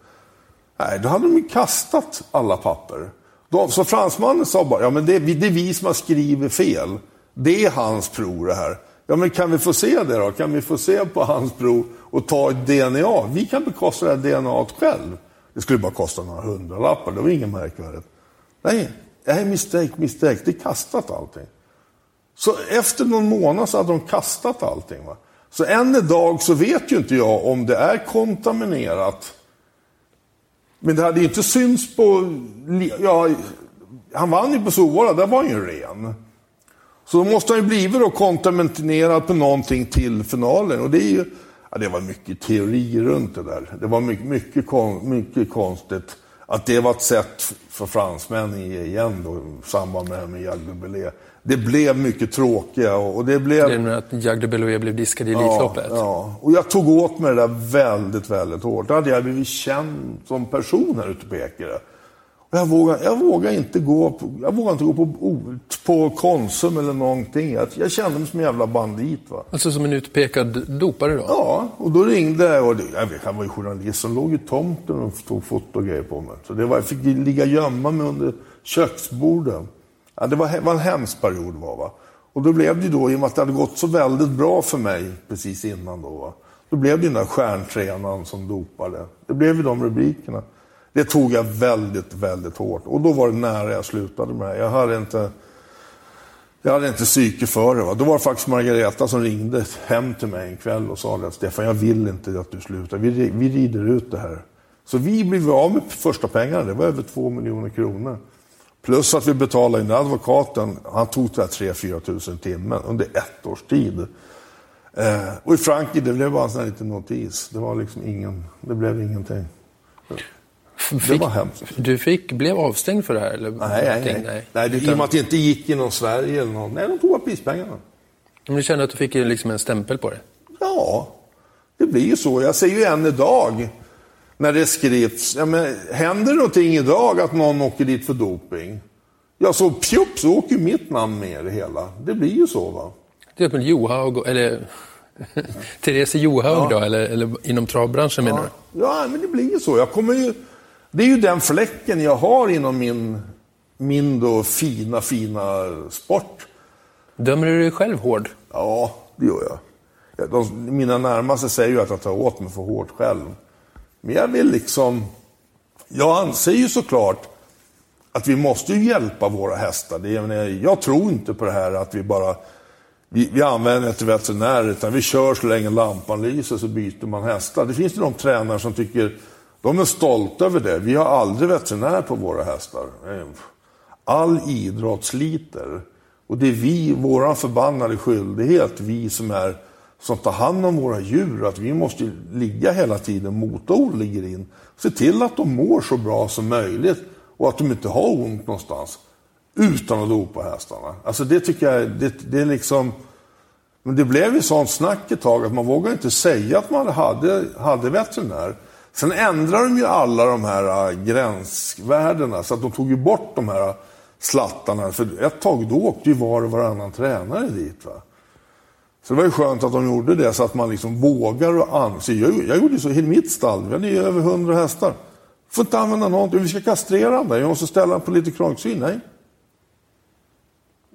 Nej, då hade de ju kastat alla papper. De, så fransmannen sa bara, ja men det, det är vi som har skrivit fel. Det är hans prov det här. Ja, men kan vi få se det då? Kan vi få se på hans prov och ta ett DNA? Vi kan bekosta det här DNA själv. Det skulle bara kosta några hundralappar, det var inget märkvärdigt. Nej, nej, mistake, mistake. Det är kastat allting. Så efter någon månad så hade de kastat allting. Va? Så än idag så vet ju inte jag om det är kontaminerat. Men det hade ju inte synts på... Ja, han vann ju på Sovara, där var han ju ren. Så då måste han ju blivit då kontaminerad på någonting till finalen. Och det är ju... Ja, det var mycket teori runt det där. Det var mycket, mycket, mycket konstigt att det var ett sätt för fransmän igen då, i samband med, med Jacques Belé. Det blev mycket tråkiga och det blev... Det med att Jacques de Belloé blev diskad i Elitloppet? Ja, ja, och jag tog åt mig det där väldigt, väldigt hårt. Då hade jag blivit känd som person här ute på Ekerö. Jag vågar, jag vågar inte gå, på, jag vågar inte gå på, på Konsum eller någonting. Jag, jag kände mig som en jävla bandit. Va? Alltså som en utpekad dopare då? Ja, och då ringde jag. Och det, jag vet, han var ju journalist som låg i tomten och tog foto och grejer på mig. Så det var, jag fick ligga gömma mig under köksborden. Ja, det var, var en hemsk period. Var, va? Och då blev det då, i och med att det hade gått så väldigt bra för mig precis innan då. Va? Då blev det den där stjärntränaren som dopade. Det blev ju de rubrikerna. Det tog jag väldigt, väldigt hårt. Och då var det nära jag slutade med det Jag hade inte, jag hade inte psyke för det. Va? Då var det faktiskt Margareta som ringde hem till mig en kväll och sa att Stefan, jag vill inte att du slutar. Vi, vi rider ut det här. Så vi blev av med första pengarna. Det var över två miljoner kronor. Plus att vi betalade in advokaten. Han tog det 3-4 tusen timmen under ett års tid. Eh, och i Frankrike, det blev bara en sån här liten notis. Det var liksom ingen, det blev ingenting. Fick, det var hemskt. Du fick, blev avstängd för det här? Eller nej, nej, nej. nej. nej det, I och med att det inte gick inom Sverige eller något. Nej, de tog av prispengarna. Men du kände att du fick liksom en stämpel på det? Ja, det blir ju så. Jag säger ju än idag när det skrivs. Ja, men, händer någonting idag att någon åker dit för doping? Ja, så pjupp så åker mitt namn med i det hela. Det blir ju så va. Till exempel Johaug, eller Therese Johaug ja. då, eller, eller inom travbranschen ja. menar du? Ja, men det blir ju så. Jag kommer ju... Det är ju den fläcken jag har inom min, min då fina, fina sport. Dömer du dig själv hård? Ja, det gör jag. De, mina närmaste säger ju att jag tar åt mig för hårt själv. Men jag vill liksom... Jag anser ju såklart att vi måste ju hjälpa våra hästar. Det, jag, jag tror inte på det här att vi bara... Vi, vi använder inte veterinärer, utan vi kör så länge lampan lyser så byter man hästar. Det finns ju de tränare som tycker de är stolta över det. Vi har aldrig veterinär på våra hästar. Eh, All idrott sliter. Och det är vi, våran förbannade skyldighet, vi som är som tar hand om våra djur, att vi måste ligga hela tiden, motorn ligger in. Se till att de mår så bra som möjligt och att de inte har ont någonstans. Utan att dopa hästarna. Alltså det tycker jag, det, det är liksom... Men det blev ju sånt snack ett tag att man vågade inte säga att man hade, hade veterinär. Sen ändrade de ju alla de här äh, gränsvärdena så att de tog ju bort de här äh, slattarna. För ett tag då åkte ju var och varannan tränare dit. Va? Så det var ju skönt att de gjorde det så att man liksom vågar och anser. Jag, jag gjorde så i mitt stall, vi hade ju över hundra hästar. Får inte använda någonting, vi ska kastrera den där. Jag måste ställa på lite kronoxin. Nej.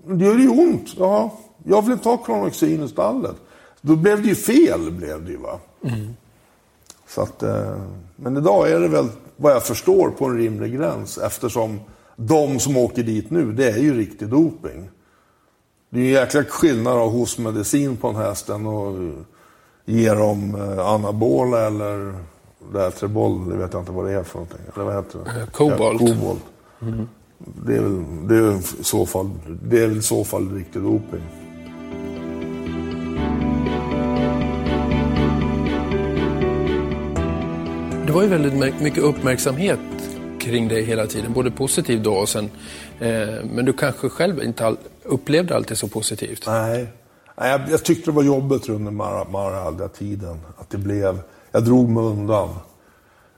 Det gör ju ont. Ja, jag vill inte ha kronoxin i stallet. Då blev det ju fel, blev det ju va. Mm. Så att, eh, men idag är det väl, vad jag förstår, på en rimlig gräns eftersom de som åker dit nu, det är ju riktig doping. Det är ju en jäkla skillnad att ha hostmedicin på en häst än att ge dem eh, anabola eller Lätreboll, det vet jag inte vad det är för någonting. Eller vad heter det? Kobolt. Ja, kobolt. Mm. Det är väl det är i så fall, det är i så fall riktig doping. Det var ju väldigt mycket uppmärksamhet kring dig hela tiden, både positivt då och sen. Eh, men du kanske själv inte all, upplevde allt det så positivt? Nej, Nej jag, jag tyckte det var jobbigt under Maralda-tiden. Att det blev, jag drog mig undan.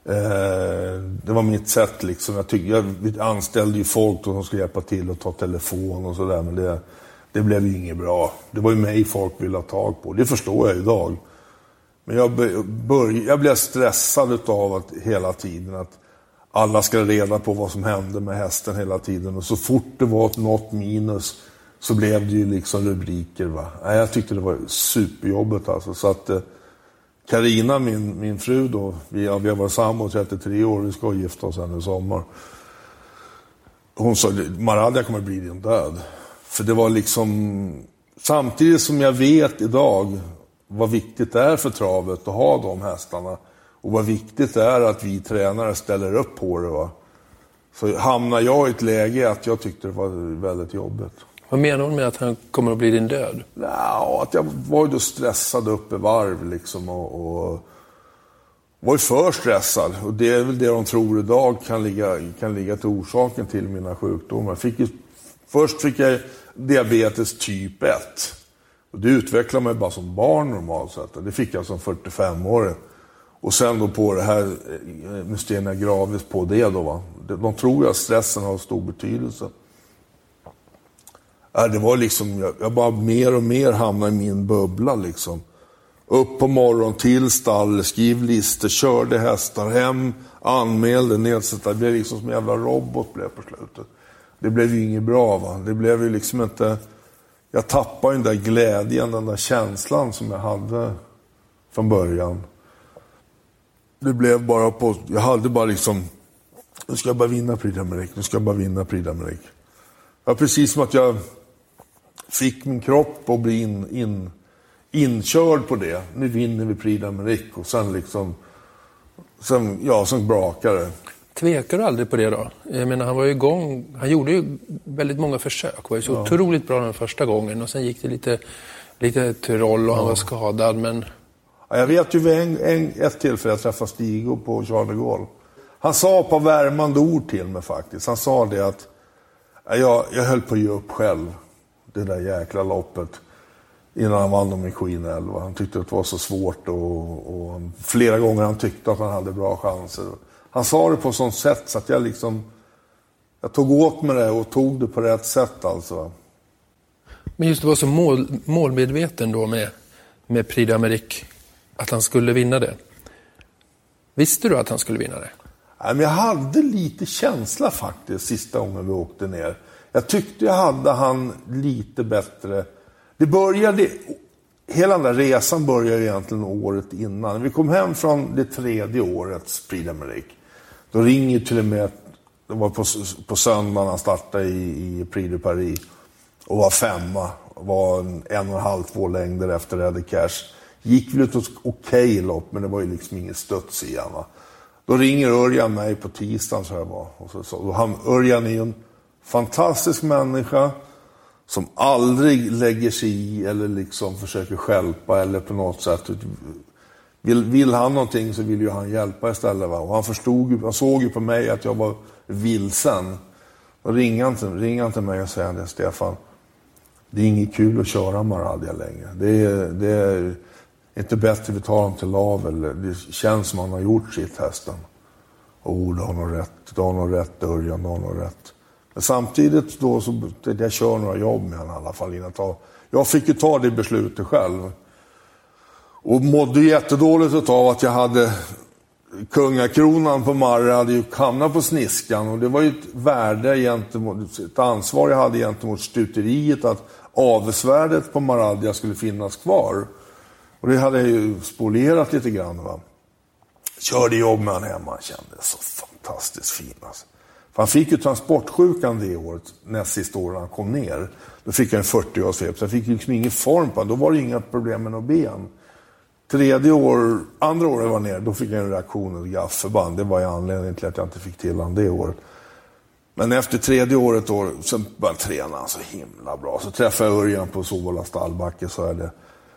Eh, det var mitt sätt liksom. Jag, tyck, jag anställde ju folk som skulle hjälpa till och ta telefon och sådär. Men det, det blev ju inget bra. Det var ju mig folk ville ha tag på. Det förstår jag idag. Men jag, börj, jag blev stressad av att hela tiden att alla ska reda på vad som hände med hästen hela tiden. Och så fort det var något minus så blev det ju liksom rubriker. Va? Nej, jag tyckte det var superjobbigt alltså. Så att eh, Karina, min, min fru då, vi, ja, vi har varit sambo 33 år, vi ska gifta oss här i sommar. Hon sa, Maradja kommer bli din död. För det var liksom, samtidigt som jag vet idag vad viktigt det är för travet att ha de hästarna och vad viktigt det är att vi tränare ställer upp på det. Va? Så hamnar jag i ett läge att jag tyckte det var väldigt jobbigt. Vad menar hon med att han kommer att bli din död? Ja, att jag var ju då stressad upp i varv liksom och, och var ju för stressad. Och det är väl det de tror idag kan ligga, kan ligga till orsaken till mina sjukdomar. Fick ju, först fick jag diabetes typ 1. Och det utvecklade mig bara som barn normalt sett. Det fick jag som 45-åring. Och sen då på det här eh, gravis på det då. Va? De tror ju att stressen har stor betydelse. Äh, det var liksom, jag, jag bara mer och mer hamnade i min bubbla liksom. Upp på morgonen till stall, skriv listor, körde hästar hem, anmälde, nedsatta. Det blev liksom som en jävla robot blev på slutet. Det blev ju inget bra va. Det blev ju liksom inte... Jag tappade den där glädjen, den där känslan som jag hade från början. Det blev bara på... Jag hade bara liksom... Nu ska jag bara vinna Prix d'Amérique, nu ska jag bara vinna Prix d'Amérique. Ja, precis som att jag fick min kropp att bli in, in, inkörd på det. Nu vinner vi Prix d'Amérique och sen liksom, sen, ja, sen brakar det. Tvekar du aldrig på det då? Jag menar, han var ju igång, han gjorde ju väldigt många försök, var ju så ja. otroligt bra den första gången och sen gick det lite, lite troll och ja. han var skadad, men... Ja, jag vet ju vid en, en, ett tillfälle jag träffade Stigo på Charles de Gaulle. Han sa ett par värmande ord till mig faktiskt. Han sa det att jag, jag höll på att ge upp själv det där jäkla loppet innan han vann med Queen 11. Han tyckte att det var så svårt och, och flera gånger han tyckte att han hade bra chanser. Han sa det på ett sånt sätt så att jag liksom jag tog åt mig det och tog det på rätt sätt alltså. Men just att vara så mål, målmedveten då med, med Prix d'Amérique, att han skulle vinna det. Visste du att han skulle vinna det? Nej, men jag hade lite känsla faktiskt sista gången vi åkte ner. Jag tyckte jag hade han lite bättre. Det började, hela den där resan började egentligen året innan. Vi kom hem från det tredje årets Prix d'Amérique, då ringer till och med, det var på, på söndagen han startade i, i Prix de Paris och var femma. Var en, en och en halv, två längder efter Eddie Cash. Gick väl ett okej okay lopp, men det var ju liksom ingen studs i han. Då ringer Örjan mig på tisdagen, så jag var. Och så, så, han, Örjan är ju en fantastisk människa som aldrig lägger sig i eller liksom försöker skälpa eller på något sätt. Vill, vill han någonting så vill ju han hjälpa istället. Va? Och han, förstod, han såg ju på mig att jag var vilsen. Då ringer han till, han till mig och säger det, Stefan, det är inget kul att köra Maradja längre. Det är, det är inte bättre vi tar honom till lav. det känns som han har gjort sitt hästen. Oh, du har nog rätt. Du har nog rätt Örjan, du har nog rätt. Men samtidigt då så jag kör några jobb med honom i alla fall. Innan jag, jag fick ju ta det beslutet själv. Och mådde jättedåligt av att jag hade kungakronan på Marre hade ju hamnat på sniskan och det var ju ett värde gentemot, ett ansvar jag hade gentemot stuteriet att avsvärdet på Maradja skulle finnas kvar. Och det hade jag ju spolierat lite grann. Va? Körde jobb med honom hemma, han kände så fantastiskt fin alltså. För han fick ju transportsjukan det året, näst sista året han kom ner. Då fick han en 40-årssvep, så jag fick liksom ingen form på honom. Då var det inga problem med några ben. Tredje år, andra året jag var nere, då fick jag en reaktion och gafförband. Det var ju anledningen till att jag inte fick till honom det året. Men efter tredje året då, så började jag träna så himla bra. Så träffade jag Örjan på Sovola stallbacke så är det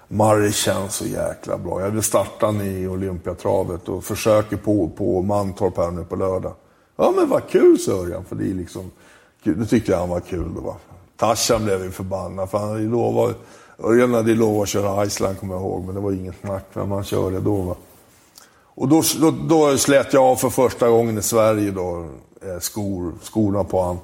Marre känns så jäkla bra. Jag vill starta i Olympiatravet och försöker på, på Mantorp här nu på lördag. Ja men vad kul sa Örjan, för det är liksom, det tyckte jag han var kul. Då, Tarzan blev ju förbannad, för han hade lovat, Örjan hade lovat att köra Island, kommer jag ihåg, men det var inget snack vem man körde då. Va? Och då, då, då slet jag av för första gången i Sverige då, eh, skor, skorna på han.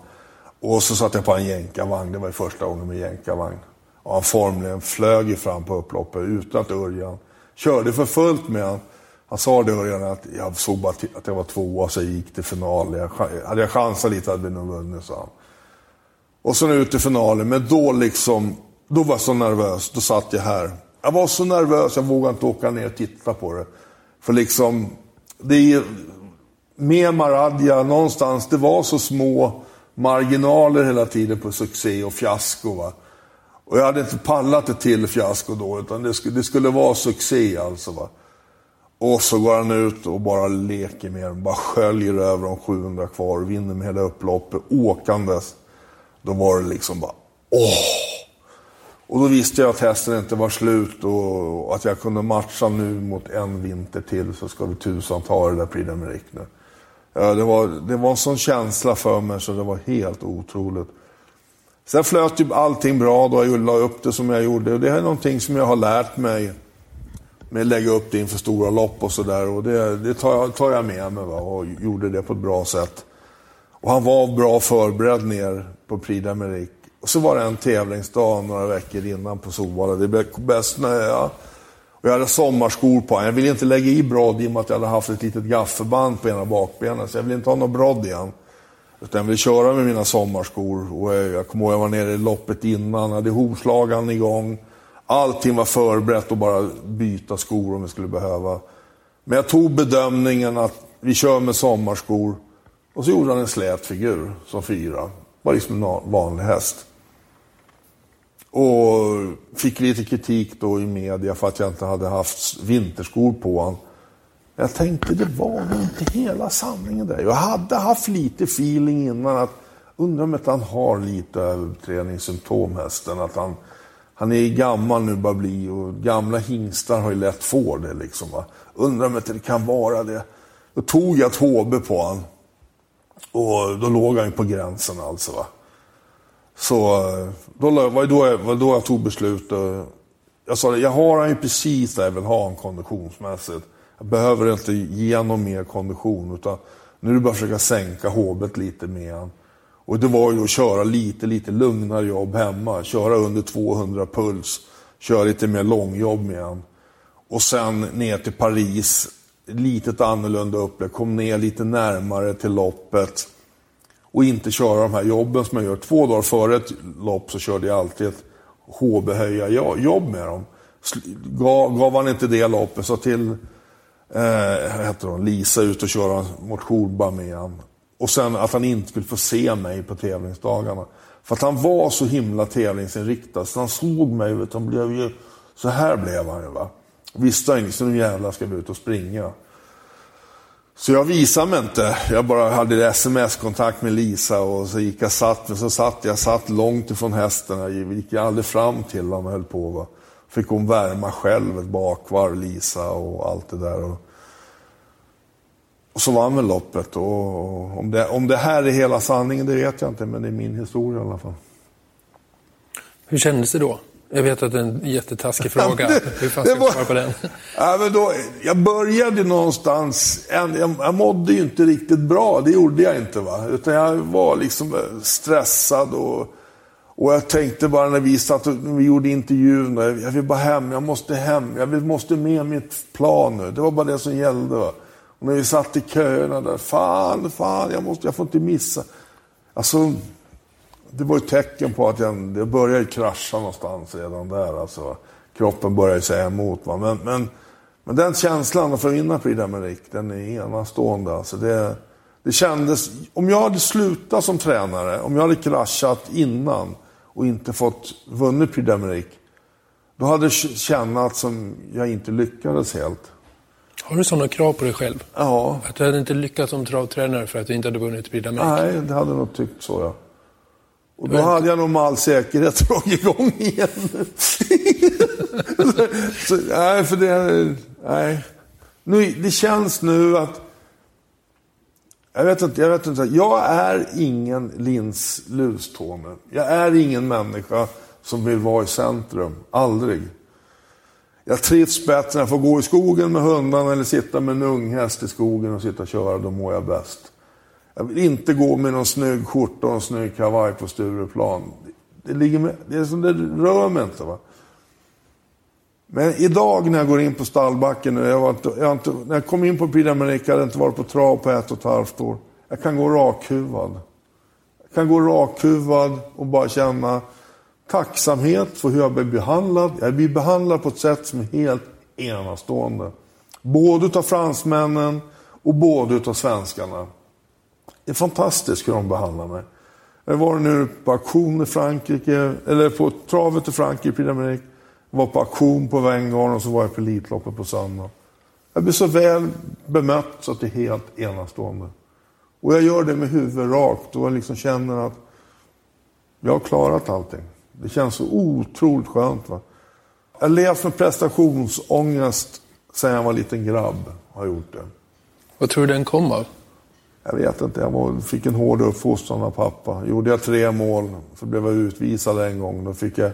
Och så satte jag på en jänkarvagn, det var ju första gången med jänkarvagn. Och han formligen flög ju fram på upploppet utan att Örjan körde för fullt med honom. Han sa det Örjan att jag såg bara att jag var tvåa så jag gick till final. Jag, hade jag chansat lite hade vi nog vunnit, sa han. Och sen ut i finalen, men då liksom, då var jag så nervös. Då satt jag här. Jag var så nervös, jag vågade inte åka ner och titta på det. För liksom, det är med Maradja någonstans, det var så små marginaler hela tiden på succé och fiasko. Va? Och jag hade inte pallat ett till fiasko då, utan det skulle, det skulle vara succé alltså. Va? Och så går han ut och bara leker med dem, bara sköljer över de 700 kvar och vinner med hela upploppet åkandes. Då var det liksom bara åh! Och då visste jag att hästen inte var slut och att jag kunde matcha nu mot en vinter till så ska vi tusan ta det där Prix d'Amérique nu. Ja, det, var, det var en sån känsla för mig så det var helt otroligt. Sen flöt ju allting bra då jag la upp det som jag gjorde. Och det är någonting som jag har lärt mig med att lägga upp det inför stora lopp och sådär. Och det, det tar, jag, tar jag med mig va? och gjorde det på ett bra sätt. Och han var bra förberedd ner på Prix d'Amérique. Och så var det en tävlingsdag några veckor innan på Solvalla. Det började snöa. Och jag hade sommarskor på. Jag ville inte lägga i brodd i och med att jag hade haft ett litet gaffelband på ena bakbenen. Så jag ville inte ha något brodd igen. Utan jag ville köra med mina sommarskor. Och jag kommer ihåg att jag var nere i loppet innan. Hade hovslagan igång. Allting var förberett och bara byta skor om vi skulle behöva. Men jag tog bedömningen att vi kör med sommarskor. Och så gjorde han en slät figur som fyra. Var liksom en vanlig häst. Och fick lite kritik då i media för att jag inte hade haft vinterskor på honom. Jag tänkte det var nog inte hela sanningen där. Jag hade haft lite feeling innan att undrar om inte han har lite överträningssymptom hästen. Att han, han är gammal nu bara bli och gamla hingstar har ju lätt får det liksom. Va? Undrar om inte det kan vara det. Då tog jag ett HB på honom. Och då låg han ju på gränsen alltså. Va? Så då var det då jag, var då jag tog beslut. Jag sa jag har han ju precis där jag vill ha honom konditionsmässigt. Jag behöver inte ge honom mer kondition utan nu är det bara att försöka sänka HB lite mer. Och det var ju att köra lite, lite lugnare jobb hemma. Köra under 200 puls. Köra lite mer långjobb med honom. Och sen ner till Paris. Litet annorlunda upplägg. Kom ner lite närmare till loppet. Och inte köra de här jobben som jag gör. Två dagar före ett lopp så körde jag alltid ett HB-höja-jobb med dem. Gav, gav han inte det loppet, så till eh, heter hon, Lisa ut och köra motion bara med honom. Och sen att han inte skulle få se mig på tävlingsdagarna. För att han var så himla tävlingsinriktad, så han såg mig, vet, han blev ju, så här blev han ju. Va? Visste han inte, så nu jävlar ska vi ut och springa. Så jag visade mig inte. Jag bara hade sms-kontakt med Lisa och så gick jag satt, men så satt jag satt långt ifrån hästen. Jag gick aldrig fram till dem och höll på. Va? Fick hon värma själv ett bakvarv, Lisa och allt det där. Och, och så vann väl loppet. Och om, det, om det här är hela sanningen, det vet jag inte, men det är min historia i alla fall. Hur kändes det då? Jag vet att det är en jättetaskig fråga. det, Hur fan ska du svara på den? Ja, men då, jag började någonstans, jag, jag mådde ju inte riktigt bra, det gjorde jag inte. va. Utan jag var liksom stressad och, och jag tänkte bara när vi satt och vi gjorde intervjun, jag vill bara hem, jag måste hem, jag måste med mitt plan nu. Det var bara det som gällde. Va. Och när vi satt i köerna där, fan, fan, jag, måste, jag får inte missa. Alltså, det var ett tecken på att jag, jag började krascha någonstans redan där. Alltså, kroppen började säga emot. Va? Men, men, men den känslan att få vinna Prix d'Amérique, den är enastående. Alltså, det, det kändes, om jag hade slutat som tränare, om jag hade kraschat innan och inte fått vunnit Prix d'Amérique, då hade det kännats som jag inte lyckades helt. Har du sådana krav på dig själv? Ja. Att du hade inte lyckats som travtränare för att du inte hade vunnit Prix d'Amérique? Nej, det hade jag nog tyckt så, ja. Och då hade jag nog med all säkerhet dragit igång igen. så, nej, för det... Nej. Nu, det känns nu att... Jag vet inte, jag vet inte. Jag är ingen Lins Luståne. Jag är ingen människa som vill vara i centrum. Aldrig. Jag trivs bättre när jag får gå i skogen med hundarna eller sitta med en ung häst i skogen och sitta och köra. Då mår jag bäst. Jag vill inte gå med någon snygg skjorta och en snygg kavaj på Stureplan. Det, ligger med, det är som det rör mig inte. Va? Men idag när jag går in på stallbacken, jag var inte, jag inte, när jag kom in på Prix d'Amérique, hade jag inte varit på trav på ett och ett halvt år. Jag kan gå rakhuvad. Jag kan gå rakhuvad och bara känna tacksamhet för hur jag blir behandlad. Jag blir behandlad på ett sätt som är helt enastående. Både utav fransmännen och både utav svenskarna. Det är fantastiskt hur de behandlar mig. Jag var nu på auktion i Frankrike, eller på travet i Frankrike, Prix d'Amérique. Jag var på auktion på Vängarn och så var jag på Elitloppet på söndag. Jag blir så väl bemött så att det är helt enastående. Och jag gör det med huvudet rakt och jag liksom känner att jag har klarat allting. Det känns så otroligt skönt. Va? Jag har levt med prestationsångest sedan jag var liten grabb. Har gjort det. Vad tror du den kom av? Jag vet inte. Jag var, fick en hård uppfostran av pappa. Gjorde jag tre mål så blev jag utvisad en gång. Då fick jag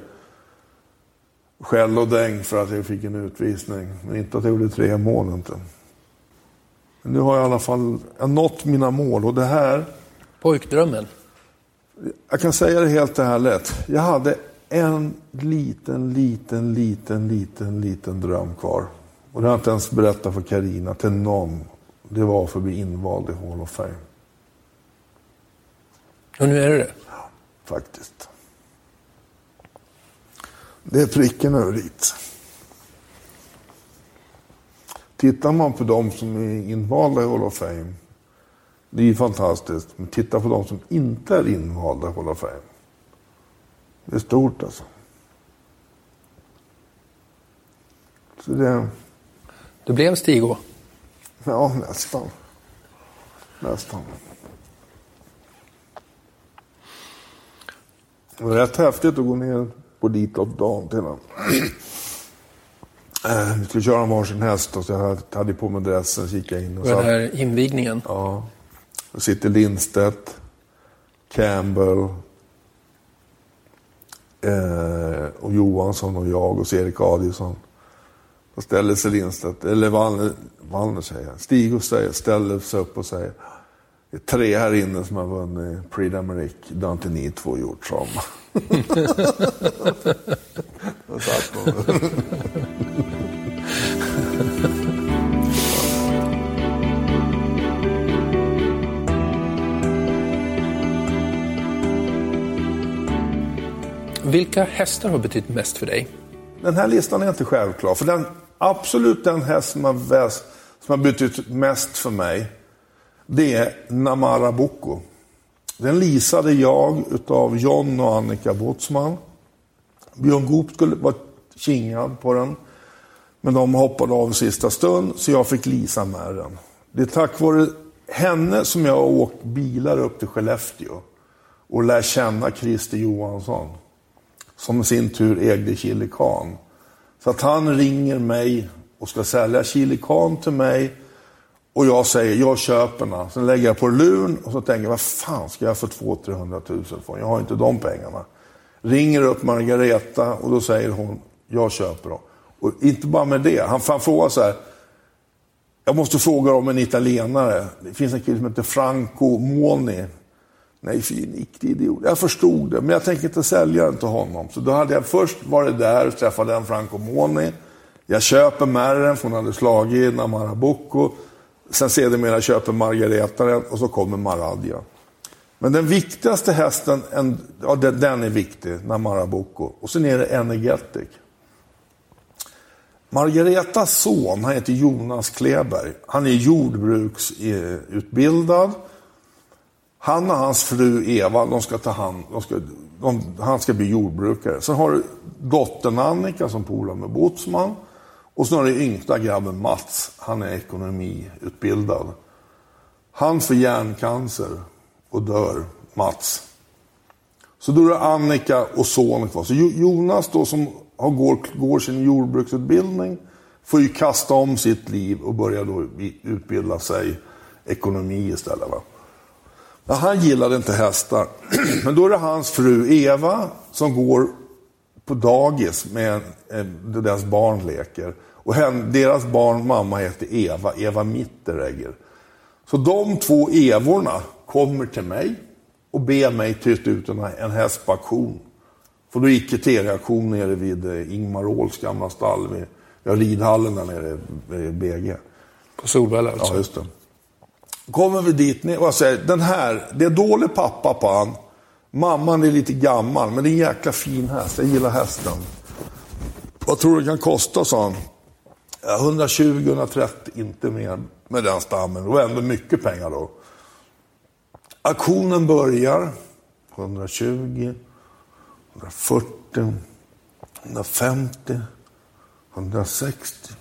skäll och däng för att jag fick en utvisning. Men inte att jag gjorde tre mål inte. Men nu har jag i alla fall jag nått mina mål och det här... Pojkdrömmen? Jag kan säga det helt ärligt. Jag hade en liten, liten, liten, liten, liten dröm kvar. Och det har jag inte ens berättat för Karina till någon. Det var för att bli invald i Hall of Fame. Och nu är det det? Ja, faktiskt. Det är pricken över dit. Tittar man på de som är invalda i Hall of Fame, det är fantastiskt. Men titta på de som inte är invalda i Hall of Fame. Det är stort alltså. Så det... Du blev Stig Ja, nästan. Nästan. Det var rätt häftigt att gå ner på Elitloppsdagen till honom. Eh, vi skulle köra en varsin häst och så jag hade på mig dressen, kikade in. Och Den här invigningen? Ja. Då sitter Lindstedt, Campbell eh, och Johansson och jag och Erik Adielsson. Då ställer sig Lindstedt, eller Wallner, Wallner säger Stig och säger, ställer sig upp och säger det är tre här inne som har vunnit Prix d'Amérique. Det har inte ni två gjort, man. Vilka hästar har betytt mest för dig? Den här listan är inte självklar. För den, absolut den häst som har, väst, som har betytt mest för mig, det är Namara Boko. Den lisade jag utav John och Annika Båtsman. Björn Goop skulle vara kingad på den. Men de hoppade av i sista stund, så jag fick lisa med den. Det är tack vare henne som jag har åkt bilar upp till Skellefteå och lär känna Christer Johansson som i sin tur ägde Chili Khan. Så att han ringer mig och ska sälja Chili till mig och jag säger, jag köper den. Sen lägger jag på lun och så tänker jag, vad fan ska jag få 200-300 000 från? Jag har inte de pengarna. Ringer upp Margareta och då säger hon, jag köper dem. Och inte bara med det, han, han frågar så här, jag måste fråga om en italienare. Det finns en kille som heter Franco Moni. Nej, fin idiot. Jag förstod det, men jag tänker inte sälja den till honom. Så då hade jag först varit där och träffat en Franco Moni. Jag köper Merren, för hon hade slagit Namara Bocco. Sen sedermera köper Margareta den och så kommer Maradja. Men den viktigaste hästen, en, ja, den, den är viktig, Namara Bocco. Och sen är det Energetic. Margaretas son, han heter Jonas Kleberg. Han är jordbruksutbildad. Han och hans fru Eva, de ska ta hand, de ska, de, han ska bli jordbrukare. Sen har du dottern Annika som polar med Botsman. Och sen har du yngsta grabben Mats, han är ekonomiutbildad. Han får hjärncancer och dör, Mats. Så då är det Annika och sonen kvar. Så Jonas då som har, går, går sin jordbruksutbildning får ju kasta om sitt liv och börja då utbilda sig ekonomi istället. Va? Ja, han gillade inte hästar. Men då är det hans fru Eva som går på dagis med där deras barn leker. Och deras barn, mamma heter Eva, Eva Mitteregger. Så de två Evorna kommer till mig och ber mig tysta ut en, en häst på auktion. För då gick T-reaktion nere vid eh, Ingmar Åhls gamla stall, vid ja, ridhallen där nere vid BG. På Solvalla alltså? Ja, just det. Kommer vi dit ner och jag säger, den här, det är dålig pappa på han. Mamman är lite gammal, men det är en jäkla fin häst. Jag gillar hästen. Vad tror du det kan kosta, sa han. 120-130, inte mer med den stammen. Det var ändå mycket pengar då. Auktionen börjar 120, 140, 150, 160,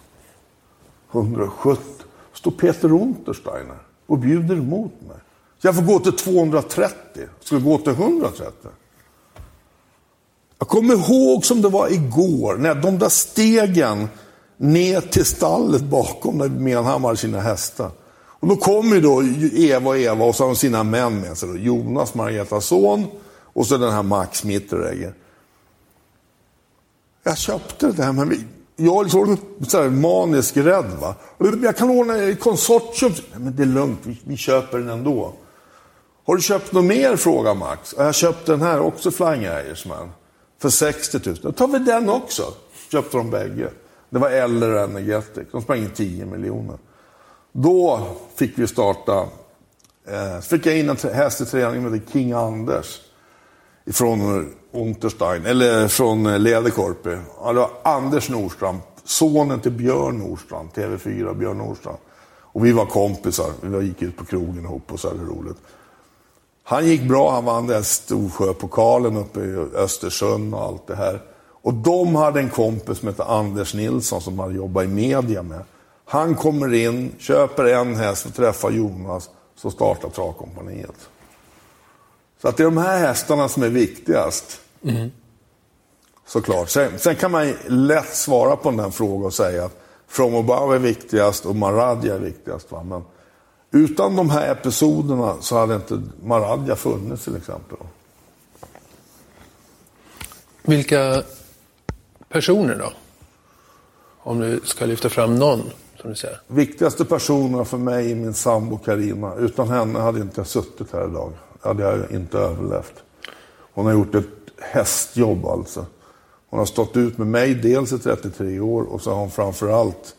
170. Står Peter Untersteiner och bjuder emot mig. Så jag får gå till 230. Ska gå till 130. Jag kommer ihåg som det var igår, när de där stegen ner till stallet bakom där Menhammar hade sina hästar. Och då kommer då Eva och Eva och så har de sina män med sig. Då. Jonas, Margaretas son och så den här Max Mitteregger. Jag köpte det där, men jag är liksom så här manisk rädd. Va? Jag kan ordna ett konsortium. Men det är lugnt, vi, vi köper den ändå. Har du köpt något mer? frågar Max. Jag köpte den här också, Flying Irishman. För 60 000. Då tar vi den också. Köpte de bägge. Det var Eller och Energetic. De sprang in 10 miljoner. Då fick vi starta, eh, så fick jag in en häst i träning med King Anders. Från Unterstein, eller från Lederkorpi. Ja, alltså, det var Anders Nordstrand, sonen till Björn Nordstrand, TV4 Björn Nordstrand. Och vi var kompisar, vi gick ut på krogen ihop och så hade roligt. Han gick bra, han vann den Storsjöpokalen uppe i Östersund och allt det här. Och de hade en kompis som hette Anders Nilsson som hade jobbat i media med. Han kommer in, köper en häst och träffar Jonas, så startar travkompaniet. Så att det är de här hästarna som är viktigast. Mm. Såklart. Sen, sen, kan man lätt svara på den frågan och säga att From Above är viktigast och Maradja är viktigast. Va? Men utan de här episoderna så hade inte Maradja funnits till exempel. Vilka personer då? Om du ska lyfta fram någon, som du säger. Viktigaste personerna för mig är min sambo Karina. Utan henne hade jag inte suttit här idag hade jag inte överlevt. Hon har gjort ett hästjobb alltså. Hon har stått ut med mig dels i 33 år och så har hon framförallt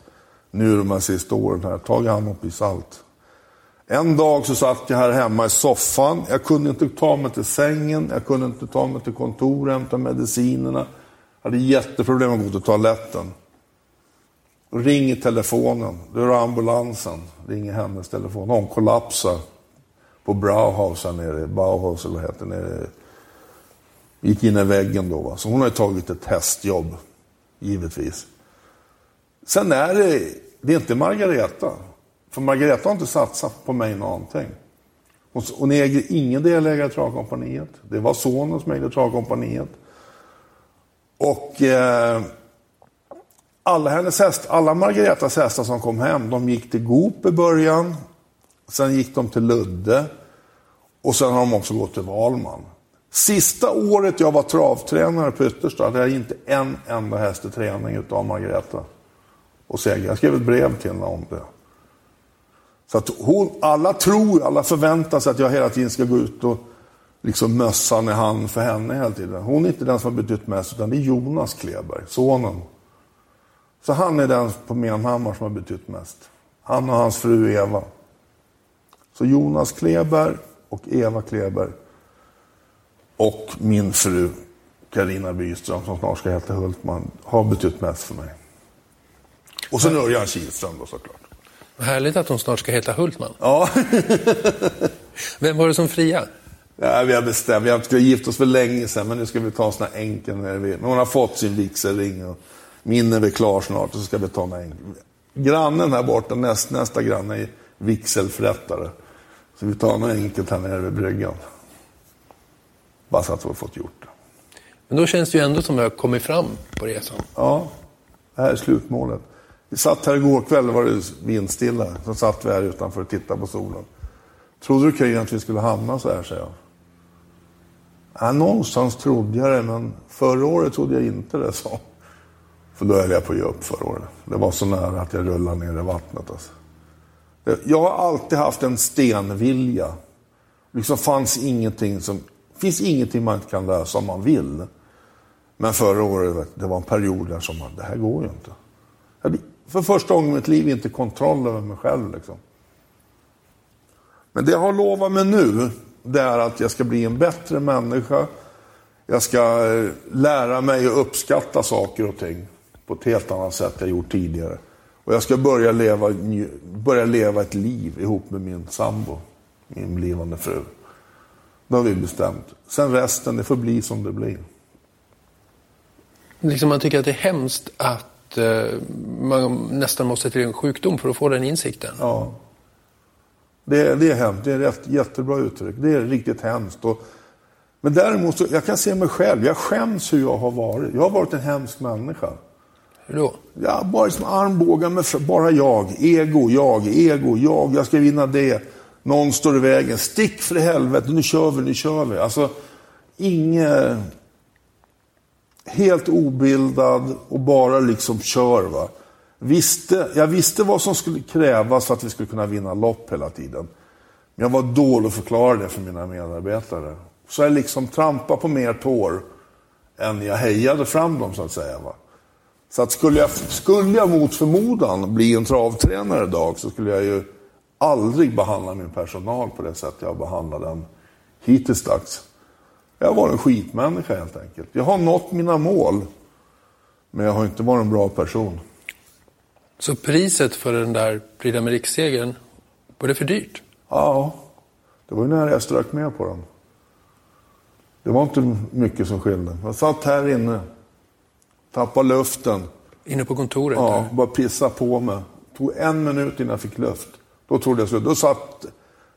nu de här sista åren här tagit hand om precis allt. En dag så satt jag här hemma i soffan. Jag kunde inte ta mig till sängen, jag kunde inte ta mig till kontoret, hämta medicinerna. Jag hade jätteproblem att gå till toaletten. Ring ringer telefonen, då är det ambulansen. Ringer hennes telefon. Hon kollapsar på Brauhaus här nere, Bauhaus eller vad heter nere. Gick in i väggen då. Va? Så hon har ju tagit ett hästjobb, givetvis. Sen är det, det är inte Margareta. För Margareta har inte satsat på mig någonting. Hon, hon äger ingen delägare i travkompaniet. Det var sonen som ägde travkompaniet. Och eh, alla hennes häst, alla Margaretas hästar som kom hem, de gick till Goop i början. Sen gick de till Ludde. Och sen har de också gått till Valman. Sista året jag var travtränare på Yttersta hade jag inte en enda häst i träning utav Margareta. Och seger. Jag skrev ett brev till henne om det. Så att hon, alla tror, alla förväntar sig att jag hela tiden ska gå ut och liksom mössan i hand för henne hela tiden. Hon är inte den som har betytt mest, utan det är Jonas Kleberg, sonen. Så han är den på Menhammar som har betytt mest. Han och hans fru Eva. Så Jonas Kleberg och Eva Kleberg och min fru Karina Byström, som snart ska heta Hultman, har betytt mest för mig. Och sen Örjan Kihlström då såklart. Vad härligt att hon snart ska heta Hultman. Ja. Vem var det som fria? Ja, vi har bestämt, vi har gift oss för länge sedan, men nu ska vi ta en enkel när vi, Men hon har fått sin vigselring och min är väl klar snart och så ska vi ta en enkel. Grannen här borta, näst, nästa granne är vigselförrättare. Så vi tar något enkelt här nere vid bryggan. Bara så att vi har fått gjort det. Men då känns det ju ändå som att vi har kommit fram på resan. Ja, det här är slutmålet. Vi satt här igår kväll, var det vindstilla. Så satt vi här utanför och tittade på solen. Trodde du Kring att vi skulle hamna så här, säger jag. Ja, någonstans trodde jag det, men förra året trodde jag inte det, så. För då höll jag på att ge upp förra året. Det var så nära att jag rullade ner i vattnet. Alltså. Jag har alltid haft en stenvilja. Liksom fanns ingenting som... Det finns ingenting man inte kan lösa om man vill. Men förra året, det var en period där som, man, det här går ju inte. Jag hade för första gången i mitt liv inte kontroll över mig själv. Liksom. Men det jag har lovat mig nu, det är att jag ska bli en bättre människa. Jag ska eh, lära mig att uppskatta saker och ting på ett helt annat sätt än jag gjort tidigare. Och jag ska börja leva, börja leva ett liv ihop med min sambo, min blivande fru. Det har vi bestämt. Sen resten, det får bli som det blir. Liksom man tycker att det är hemskt att eh, man nästan måste till en sjukdom för att få den insikten. Ja. Det, det är hemskt. Det är ett jättebra uttryck. Det är riktigt hemskt. Och, men däremot, så, jag kan se mig själv. Jag skäms hur jag har varit. Jag har varit en hemsk människa. Hur då? Ja, bara som armbågar med bara jag. Ego, jag, ego, jag. Jag ska vinna det. Någon står i vägen. Stick för i helvete, nu kör vi, nu kör vi. Alltså, inget... Helt obildad och bara liksom kör. Va? Visste, jag visste vad som skulle krävas för att vi skulle kunna vinna lopp hela tiden. Men jag var dålig att förklara det för mina medarbetare. Så jag liksom trampade på mer tår än jag hejade fram dem så att säga. Va? Så att skulle jag, skulle jag mot förmodan bli en travtränare idag så skulle jag ju aldrig behandla min personal på det sätt jag behandlar den hittills dags. Jag var en skitmänniska helt enkelt. Jag har nått mina mål, men jag har inte varit en bra person. Så priset för den där Prix d'Amérique-segern, var det för dyrt? Ja, det var ju när jag strök med på den. Det var inte mycket som skilde. Jag satt här inne, tappade luften. Inne på kontoret? Ja, där. bara pissa på mig. Tog en minut innan jag fick luft. Då trodde jag så. Då satt...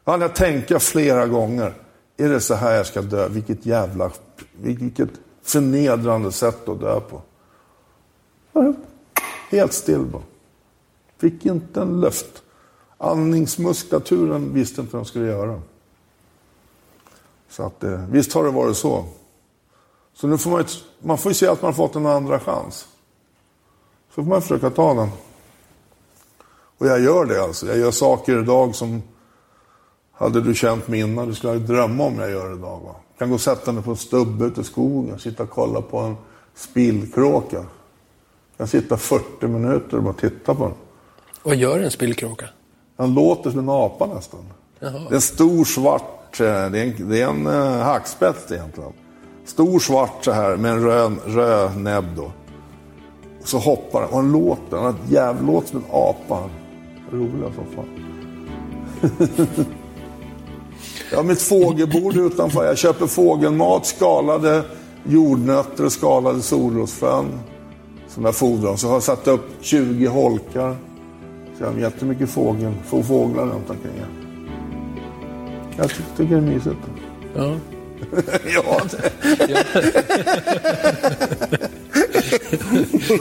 Då hade jag tänka flera gånger. Är det så här jag ska dö? Vilket jävla... Vilket förnedrande sätt att dö på. Helt still bara. Fick inte en luft. Andningsmuskulaturen visste inte vad de skulle göra. Så att, eh, visst har det varit så. Så nu får man, ett, man får ju se att man har fått en andra chans. Så får man försöka ta den. Och jag gör det alltså. Jag gör saker idag som hade du känt mig innan, du skulle drömma om jag gör idag. Va? Jag kan gå och sätta mig på en stubbe ute i skogen, sitta och kolla på en spillkråka. Jag kan sitta 40 minuter och bara titta på den. Vad gör en spillkråka? Den låter som en apa nästan. Jaha. Det är en stor svart, eh, det är en, det är en uh, hackspett egentligen. Stor svart så här med en röd, röd näbb då. Och Så hoppar han och han låter, han har ett jävlåt som en apa. Roliga alltså, som fan. Jag har mitt fågelbord utanför. Jag köper fågelmat, skalade jordnötter och skalade solrosfrön. Som jag fodrar. Så har jag satt upp 20 holkar. Så jag har jättemycket fågel, få fåglar runt omkring. Jag tycker det är mysigt. Ja. ja, det.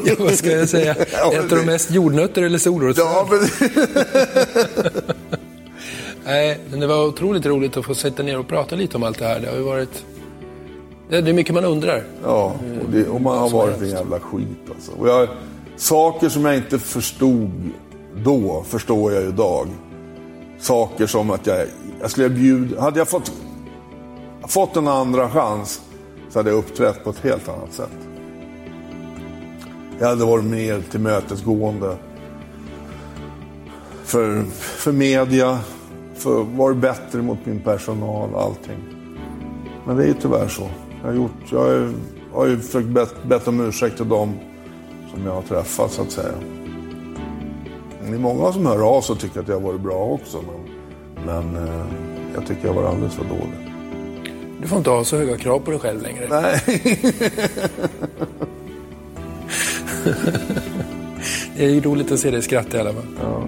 ja, vad ska jag säga? Äter de mest jordnötter eller solrosfrön? ja men... Nej, men det var otroligt roligt att få sitta ner och prata lite om allt det här. Det har ju varit... Det är mycket man undrar. Ja, och, det, och man har varit en jävla skit alltså. Och jag, saker som jag inte förstod då, förstår jag idag. Saker som att jag, jag skulle bjuda, hade jag fått, fått en andra chans så hade jag uppträtt på ett helt annat sätt. Jag hade varit mer tillmötesgående för, för media, för varit bättre mot min personal, allting. Men det är ju tyvärr så. Jag har, gjort, jag har, ju- har ju försökt bett, bett om ursäkt till dem som jag har träffat så att säga. Det är många som hör av sig och tycker att jag har varit bra också. Men, men eh, jag tycker jag var alldeles för dålig. Du får inte ha så höga krav på dig själv längre. Nej. Det är roligt att se dig skratta i alla fall. Ja.